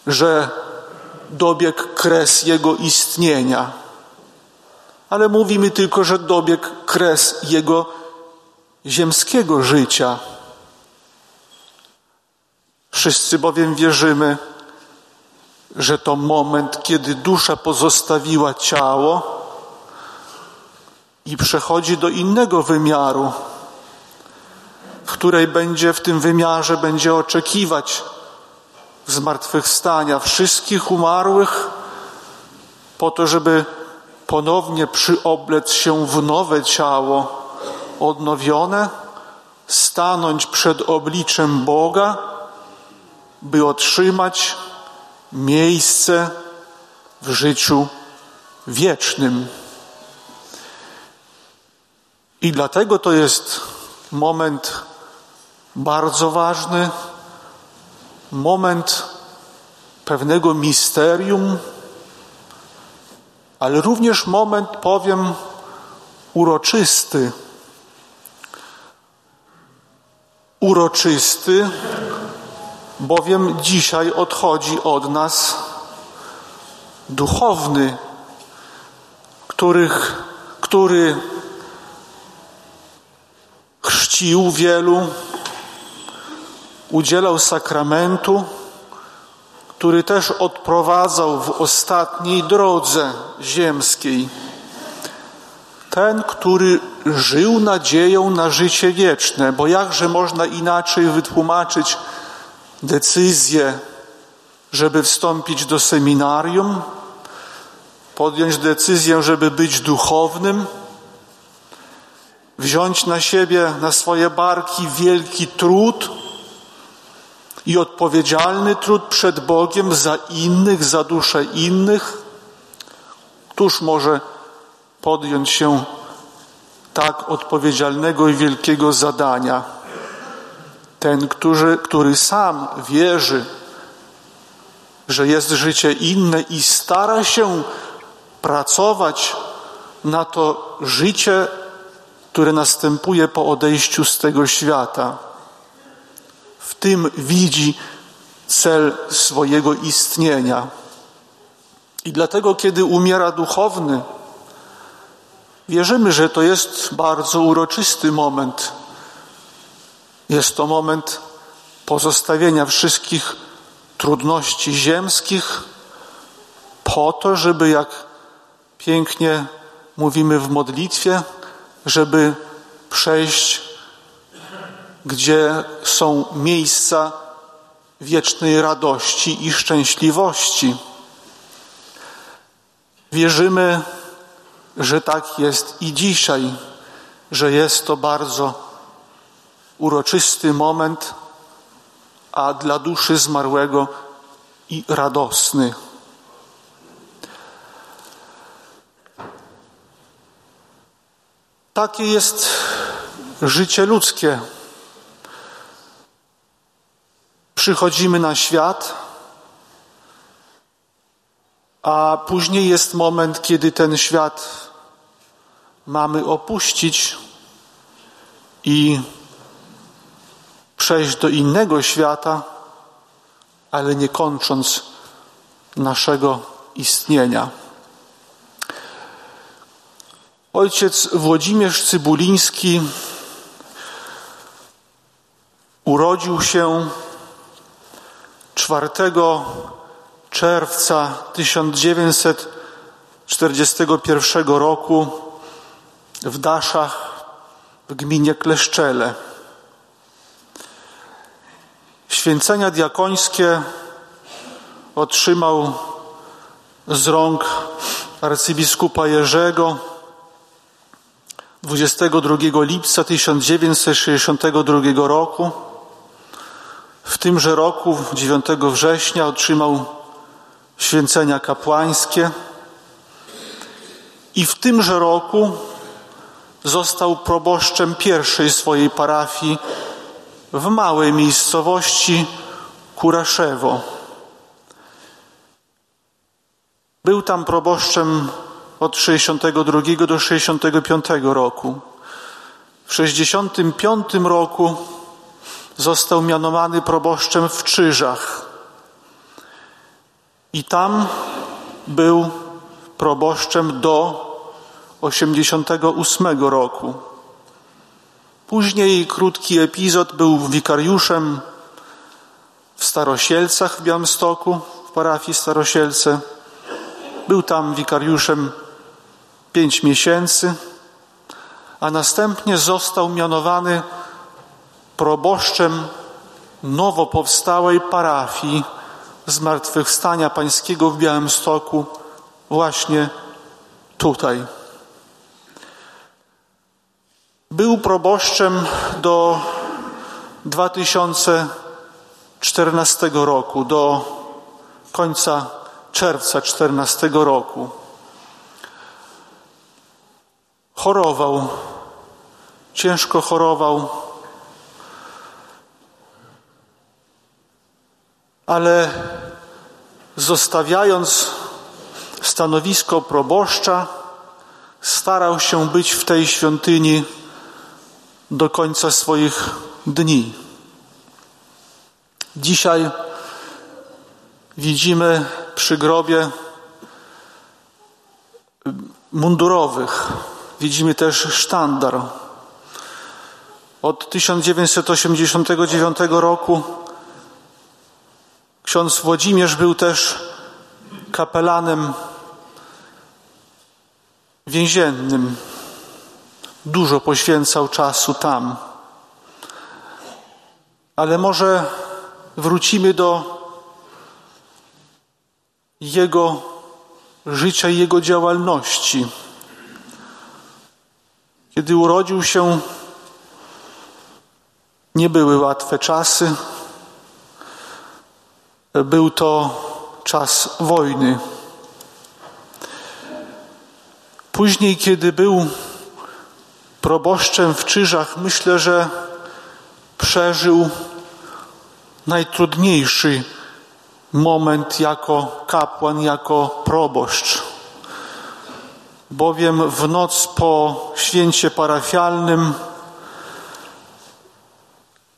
że dobiegł kres jego istnienia, ale mówimy tylko, że dobiegł kres jego ziemskiego życia. Wszyscy bowiem wierzymy, że to moment, kiedy dusza pozostawiła ciało i przechodzi do innego wymiaru, w której będzie w tym wymiarze będzie oczekiwać zmartwychwstania wszystkich umarłych, po to, żeby ponownie przyoblec się w nowe ciało odnowione, stanąć przed obliczem Boga, by otrzymać miejsce w życiu wiecznym. I dlatego to jest moment bardzo ważny, moment pewnego misterium, ale również moment, powiem, uroczysty. Uroczysty, bowiem dzisiaj odchodzi od nas duchowny, których, który chrzcił wielu, udzielał sakramentu, który też odprowadzał w ostatniej drodze ziemskiej. Ten, który żył nadzieją na życie wieczne, bo jakże można inaczej wytłumaczyć decyzję, żeby wstąpić do seminarium, podjąć decyzję, żeby być duchownym, wziąć na siebie, na swoje barki wielki trud i odpowiedzialny trud przed Bogiem za innych, za duszę innych. Któż może podjąć się tak odpowiedzialnego i wielkiego zadania? Ten, który, który sam wierzy, że jest życie inne i stara się pracować na to życie które następuje po odejściu z tego świata. W tym widzi cel swojego istnienia. I dlatego, kiedy umiera duchowny, wierzymy, że to jest bardzo uroczysty moment. Jest to moment pozostawienia wszystkich trudności ziemskich, po to, żeby, jak pięknie mówimy w modlitwie, żeby przejść, gdzie są miejsca wiecznej radości i szczęśliwości. Wierzymy, że tak jest i dzisiaj, że jest to bardzo uroczysty moment, a dla duszy zmarłego i radosny. Takie jest życie ludzkie. Przychodzimy na świat, a później jest moment, kiedy ten świat mamy opuścić i przejść do innego świata, ale nie kończąc naszego istnienia. Ojciec Włodzimierz Cybuliński urodził się 4 czerwca 1941 roku w Daszach w gminie Kleszczele. Święcenia diakońskie otrzymał z rąk arcybiskupa Jerzego 22 lipca 1962 roku. W tymże roku, 9 września, otrzymał święcenia kapłańskie i w tymże roku został proboszczem pierwszej swojej parafii w małej miejscowości Kuraszewo. Był tam proboszczem od 62 do 65 roku. W 65 roku został mianowany proboszczem w Czyżach. I tam był proboszczem do 88 roku. Później krótki epizod był wikariuszem w Starosielcach w Białymstoku w parafii Starosielce. Był tam wikariuszem pięć miesięcy, a następnie został mianowany proboszczem nowo powstałej parafii Zmartwychwstania Pańskiego w Białymstoku, właśnie tutaj. Był proboszczem do 2014 roku, do końca czerwca 2014 roku. Chorował, ciężko chorował, ale zostawiając stanowisko proboszcza, starał się być w tej świątyni do końca swoich dni. Dzisiaj widzimy przy grobie mundurowych, widzimy też sztandar. Od 1989 roku ksiądz Włodzimierz był też kapelanem więziennym. Dużo poświęcał czasu tam. Ale może wrócimy do jego życia i jego działalności. Kiedy urodził się, nie były łatwe czasy. Był to czas wojny. Później, kiedy był proboszczem w Czyżach, myślę, że przeżył najtrudniejszy moment jako kapłan, jako proboszcz. Bowiem w noc po święcie parafialnym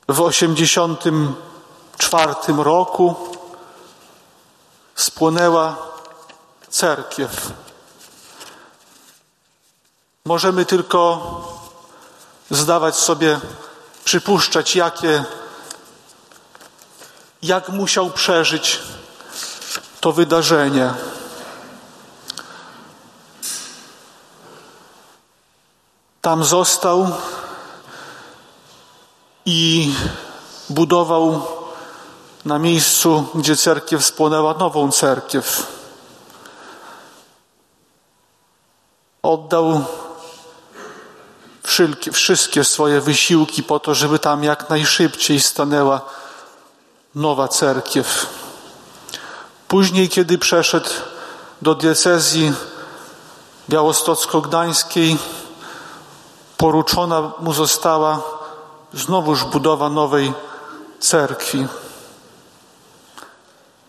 w 84 roku spłonęła cerkiew. Możemy tylko zdawać sobie, przypuszczać, jakie, jak musiał przeżyć to wydarzenie. Tam został i budował na miejscu, gdzie cerkiew spłonęła, nową cerkiew. Oddał wszystkie swoje wysiłki po to, żeby tam jak najszybciej stanęła nowa cerkiew. Później, kiedy przeszedł do diecezji białostocko-gdańskiej, poruczona mu została znowuż budowa nowej cerkwi.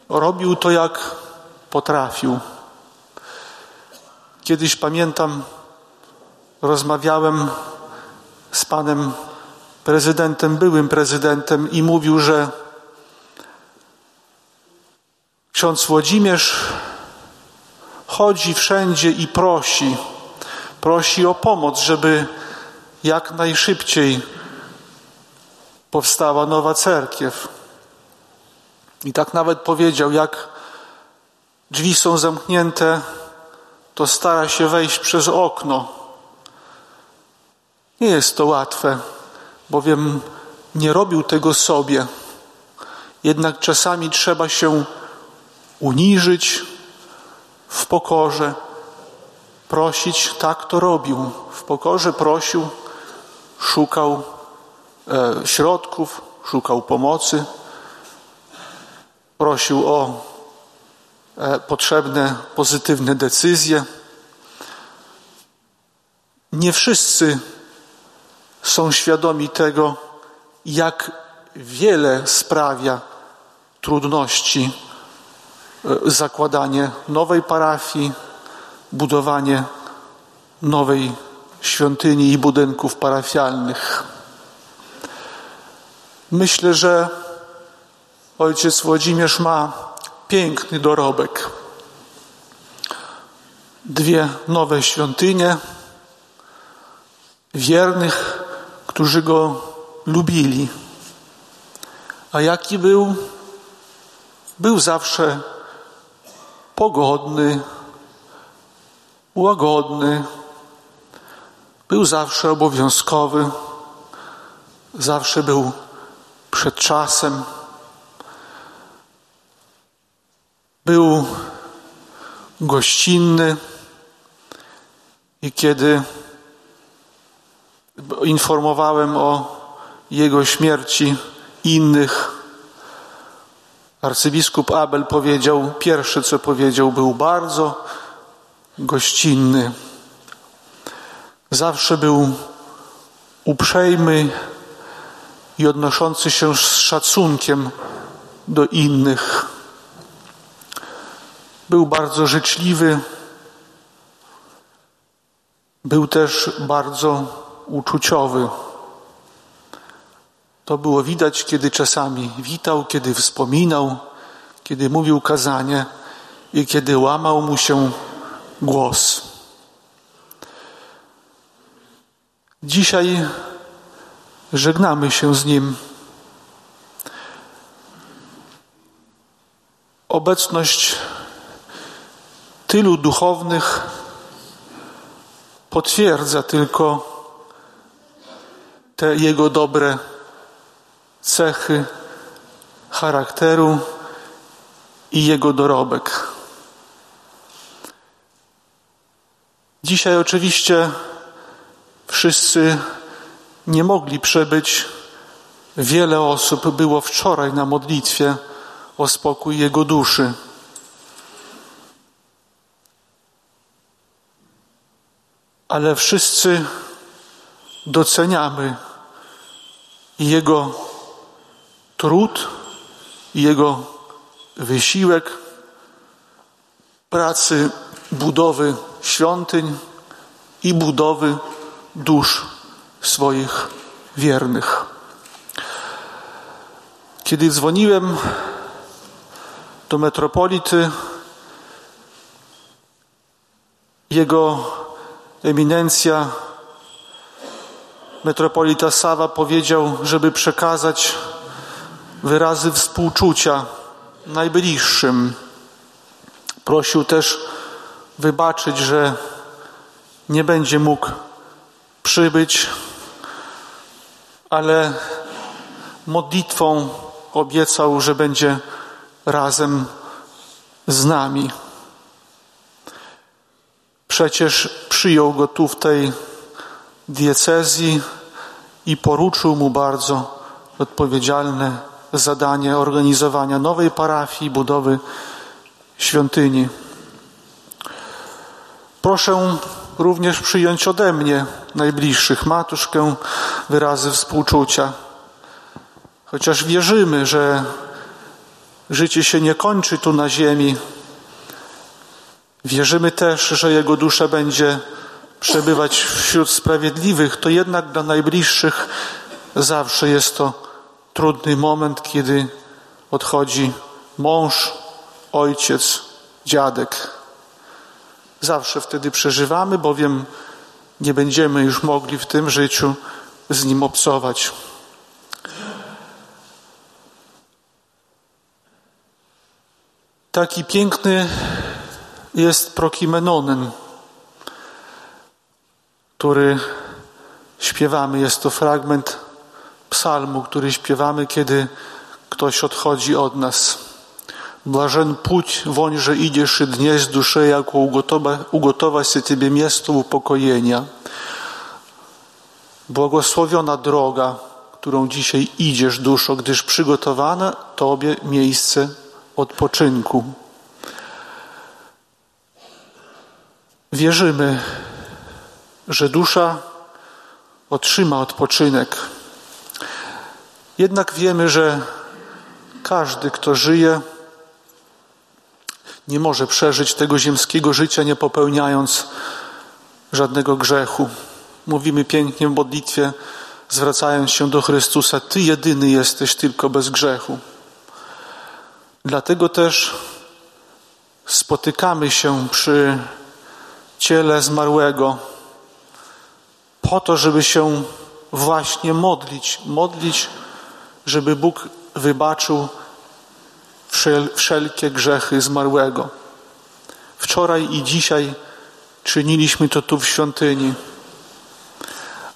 Robił to jak potrafił. Kiedyś pamiętam, rozmawiałem z panem prezydentem, byłym prezydentem i mówił, że ksiądz Włodzimierz chodzi wszędzie i prosi, prosi o pomoc, żeby jak najszybciej powstała nowa cerkiew. I tak nawet powiedział, jak drzwi są zamknięte, to stara się wejść przez okno. Nie jest to łatwe, bowiem nie robił tego sobie. Jednak czasami trzeba się uniżyć w pokorze, prosić. Tak to robił. W pokorze prosił, szukał e, środków, szukał pomocy, prosił o e, potrzebne pozytywne decyzje. Nie wszyscy są świadomi tego, jak wiele sprawia trudności e, zakładanie nowej parafii, budowanie nowej świątyni i budynków parafialnych. Myślę, że ojciec Włodzimierz ma piękny dorobek. Dwie nowe świątynie, wiernych, którzy go lubili. A jaki był? Był zawsze pogodny, łagodny, był zawsze obowiązkowy, zawsze był przed czasem, był gościnny i kiedy informowałem o jego śmierci innych, arcybiskup Abel powiedział, pierwsze co powiedział, był bardzo gościnny. Zawsze był uprzejmy i odnoszący się z szacunkiem do innych. Był bardzo życzliwy, był też bardzo uczuciowy. To było widać, kiedy czasami witał, kiedy wspominał, kiedy mówił kazanie i kiedy łamał mu się głos. Dzisiaj żegnamy się z nim. Obecność tylu duchownych potwierdza tylko te jego dobre cechy charakteru i jego dorobek. Dzisiaj oczywiście wszyscy nie mogli przebyć. Wiele osób było wczoraj na modlitwie o spokój jego duszy. Ale wszyscy doceniamy jego trud, jego wysiłek pracy budowy świątyń i budowy dusz swoich wiernych. Kiedy dzwoniłem do metropolity, jego eminencja, metropolita Sawa powiedział, żeby przekazać wyrazy współczucia najbliższym. Prosił też wybaczyć, że nie będzie mógł przybyć, ale modlitwą obiecał, że będzie razem z nami. Przecież przyjął go tu w tej diecezji i poruczył mu bardzo odpowiedzialne zadanie organizowania nowej parafii, budowy świątyni. Proszę również przyjąć ode mnie najbliższych matuszkę wyrazy współczucia. Chociaż wierzymy, że życie się nie kończy tu na ziemi, wierzymy też, że jego dusza będzie przebywać wśród sprawiedliwych, to jednak dla najbliższych zawsze jest to trudny moment, kiedy odchodzi mąż, ojciec, dziadek. Zawsze wtedy przeżywamy, bowiem nie będziemy już mogli w tym życiu z nim obcować. Taki piękny jest prokimenonen, który śpiewamy. Jest to fragment psalmu, który śpiewamy, kiedy ktoś odchodzi od nas. Блажен путь, вонь же идешь и днесь душе, яко уготова, уготова się Ciebie miejsce upokojenia. Błogosławiona droga, którą dzisiaj idziesz, duszo, gdyż przygotowane Tobie miejsce odpoczynku. Wierzymy, że dusza otrzyma odpoczynek. Jednak wiemy, że każdy, kto żyje, nie może przeżyć tego ziemskiego życia, nie popełniając żadnego grzechu. Mówimy pięknie w modlitwie, zwracając się do Chrystusa: Ty jedyny jesteś tylko bez grzechu. Dlatego też spotykamy się przy ciele zmarłego, po to, żeby się właśnie modlić, modlić, żeby Bóg wybaczył wszel wszelkie grzechy zmarłego. Wczoraj i dzisiaj czyniliśmy to tu w świątyni,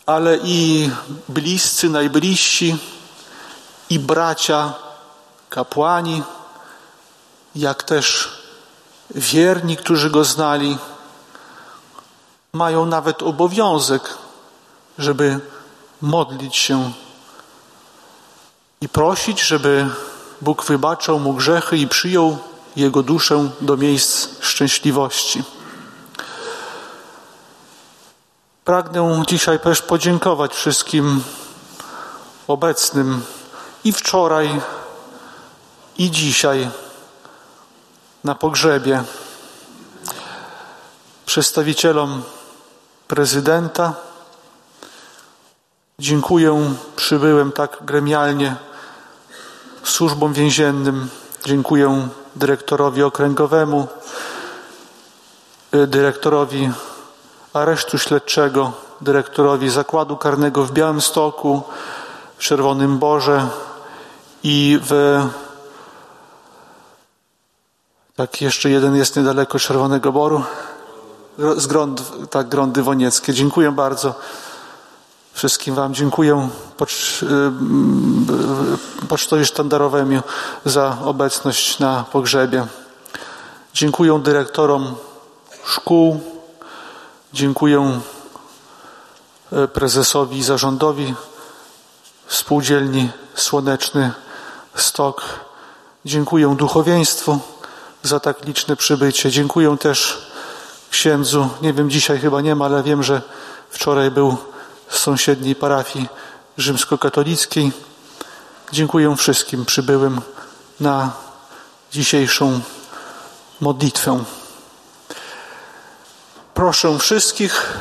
ale i bliscy, najbliżsi, i bracia, kapłani, jak też wierni, którzy go znali, mają nawet obowiązek, żeby modlić się i prosić, żeby Bóg wybaczał mu grzechy i przyjął jego duszę do miejsc szczęśliwości. Pragnę dzisiaj też podziękować wszystkim obecnym i wczoraj, i dzisiaj na pogrzebie przedstawicielom prezydenta. Dziękuję, przybyłem tak gremialnie służbom więziennym. Dziękuję dyrektorowi okręgowemu, y, dyrektorowi aresztu śledczego, dyrektorowi zakładu karnego w Białymstoku, w Czerwonym Borze i w tak, jeszcze jeden jest niedaleko Czerwonego Boru. Z Grąd, tak, Grądy Wonieckie. Dziękuję bardzo. Wszystkim Wam dziękuję pocz, y, pocztowi sztandarowemu za obecność na pogrzebie. Dziękuję dyrektorom szkół. Dziękuję y, prezesowi i zarządowi spółdzielni Słoneczny Stok. Dziękuję duchowieństwu za tak liczne przybycie. Dziękuję też księdzu. Nie wiem, dzisiaj chyba nie ma, ale wiem, że wczoraj był z sąsiedniej parafii rzymskokatolickiej. Dziękuję wszystkim przybyłym na dzisiejszą modlitwę. Proszę wszystkich,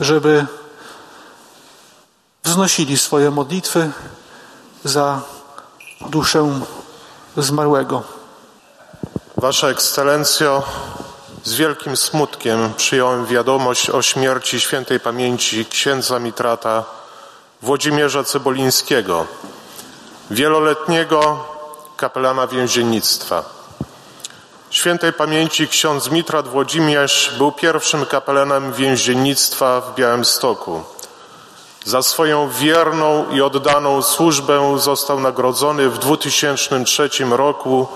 żeby wznosili swoje modlitwy za duszę zmarłego. Wasza Ekscelencjo, z wielkim smutkiem przyjąłem wiadomość o śmierci świętej pamięci księdza Mitrata Włodzimierza Cebolińskiego, wieloletniego kapelana więziennictwa. Świętej pamięci ksiądz Mitrat Włodzimierz był pierwszym kapelanem więziennictwa w Białymstoku. Za swoją wierną i oddaną służbę został nagrodzony w 2003 roku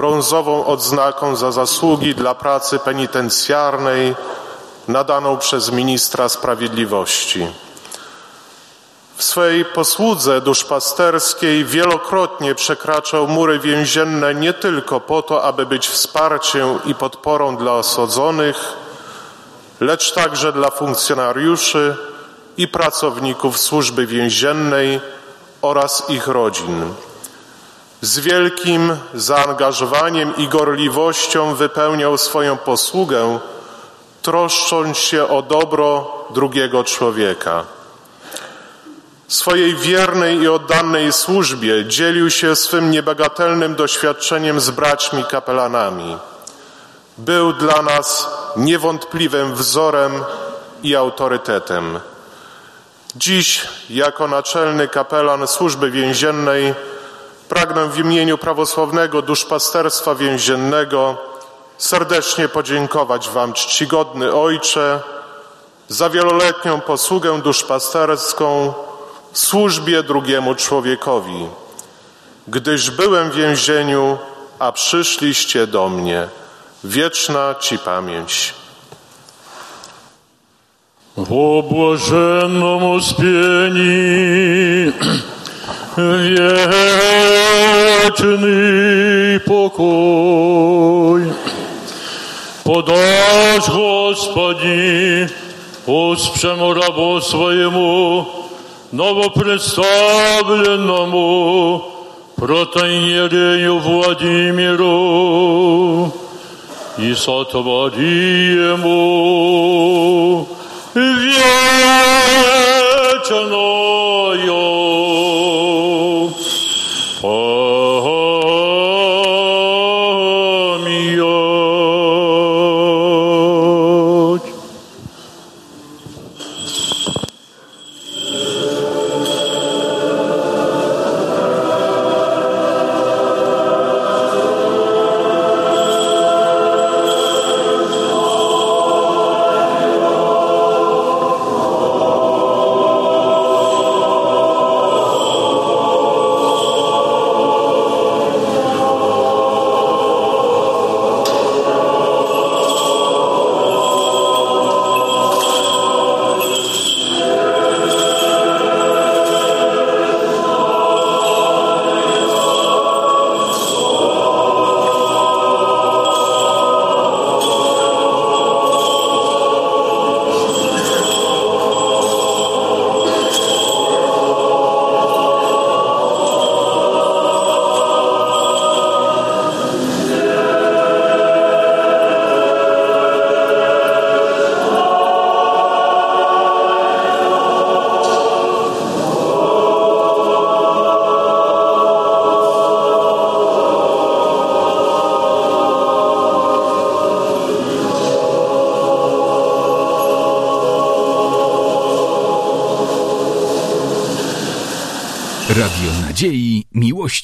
brązową odznaką za zasługi dla pracy penitencjarnej nadaną przez ministra sprawiedliwości. W swej posłudze duszpasterskiej wielokrotnie przekraczał mury więzienne nie tylko po to, aby być wsparciem i podporą dla osadzonych, lecz także dla funkcjonariuszy i pracowników służby więziennej oraz ich rodzin. Z wielkim zaangażowaniem i gorliwością wypełniał swoją posługę, troszcząc się o dobro drugiego człowieka. Swojej wiernej i oddanej służbie dzielił się swym niebagatelnym doświadczeniem z braćmi kapelanami. Był dla nas niewątpliwym wzorem i autorytetem. Dziś, jako naczelny kapelan służby więziennej, pragnę w imieniu prawosławnego duszpasterstwa więziennego serdecznie podziękować Wam, czcigodny Ojcze, za wieloletnią posługę duszpasterską w służbie drugiemu człowiekowi, gdyż byłem w więzieniu, a przyszliście do mnie. Wieczna Ci pamięć. O błażennom uspieni, wiek вечный покой. Подашь, Господи, оспшему рабу своему, новопредставленному протоиерею Владимиру, и сотвори ему вечною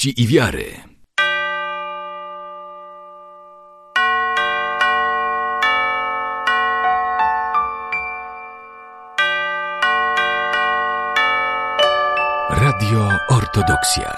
Miłości i Wiary. Radio Ortodoksja.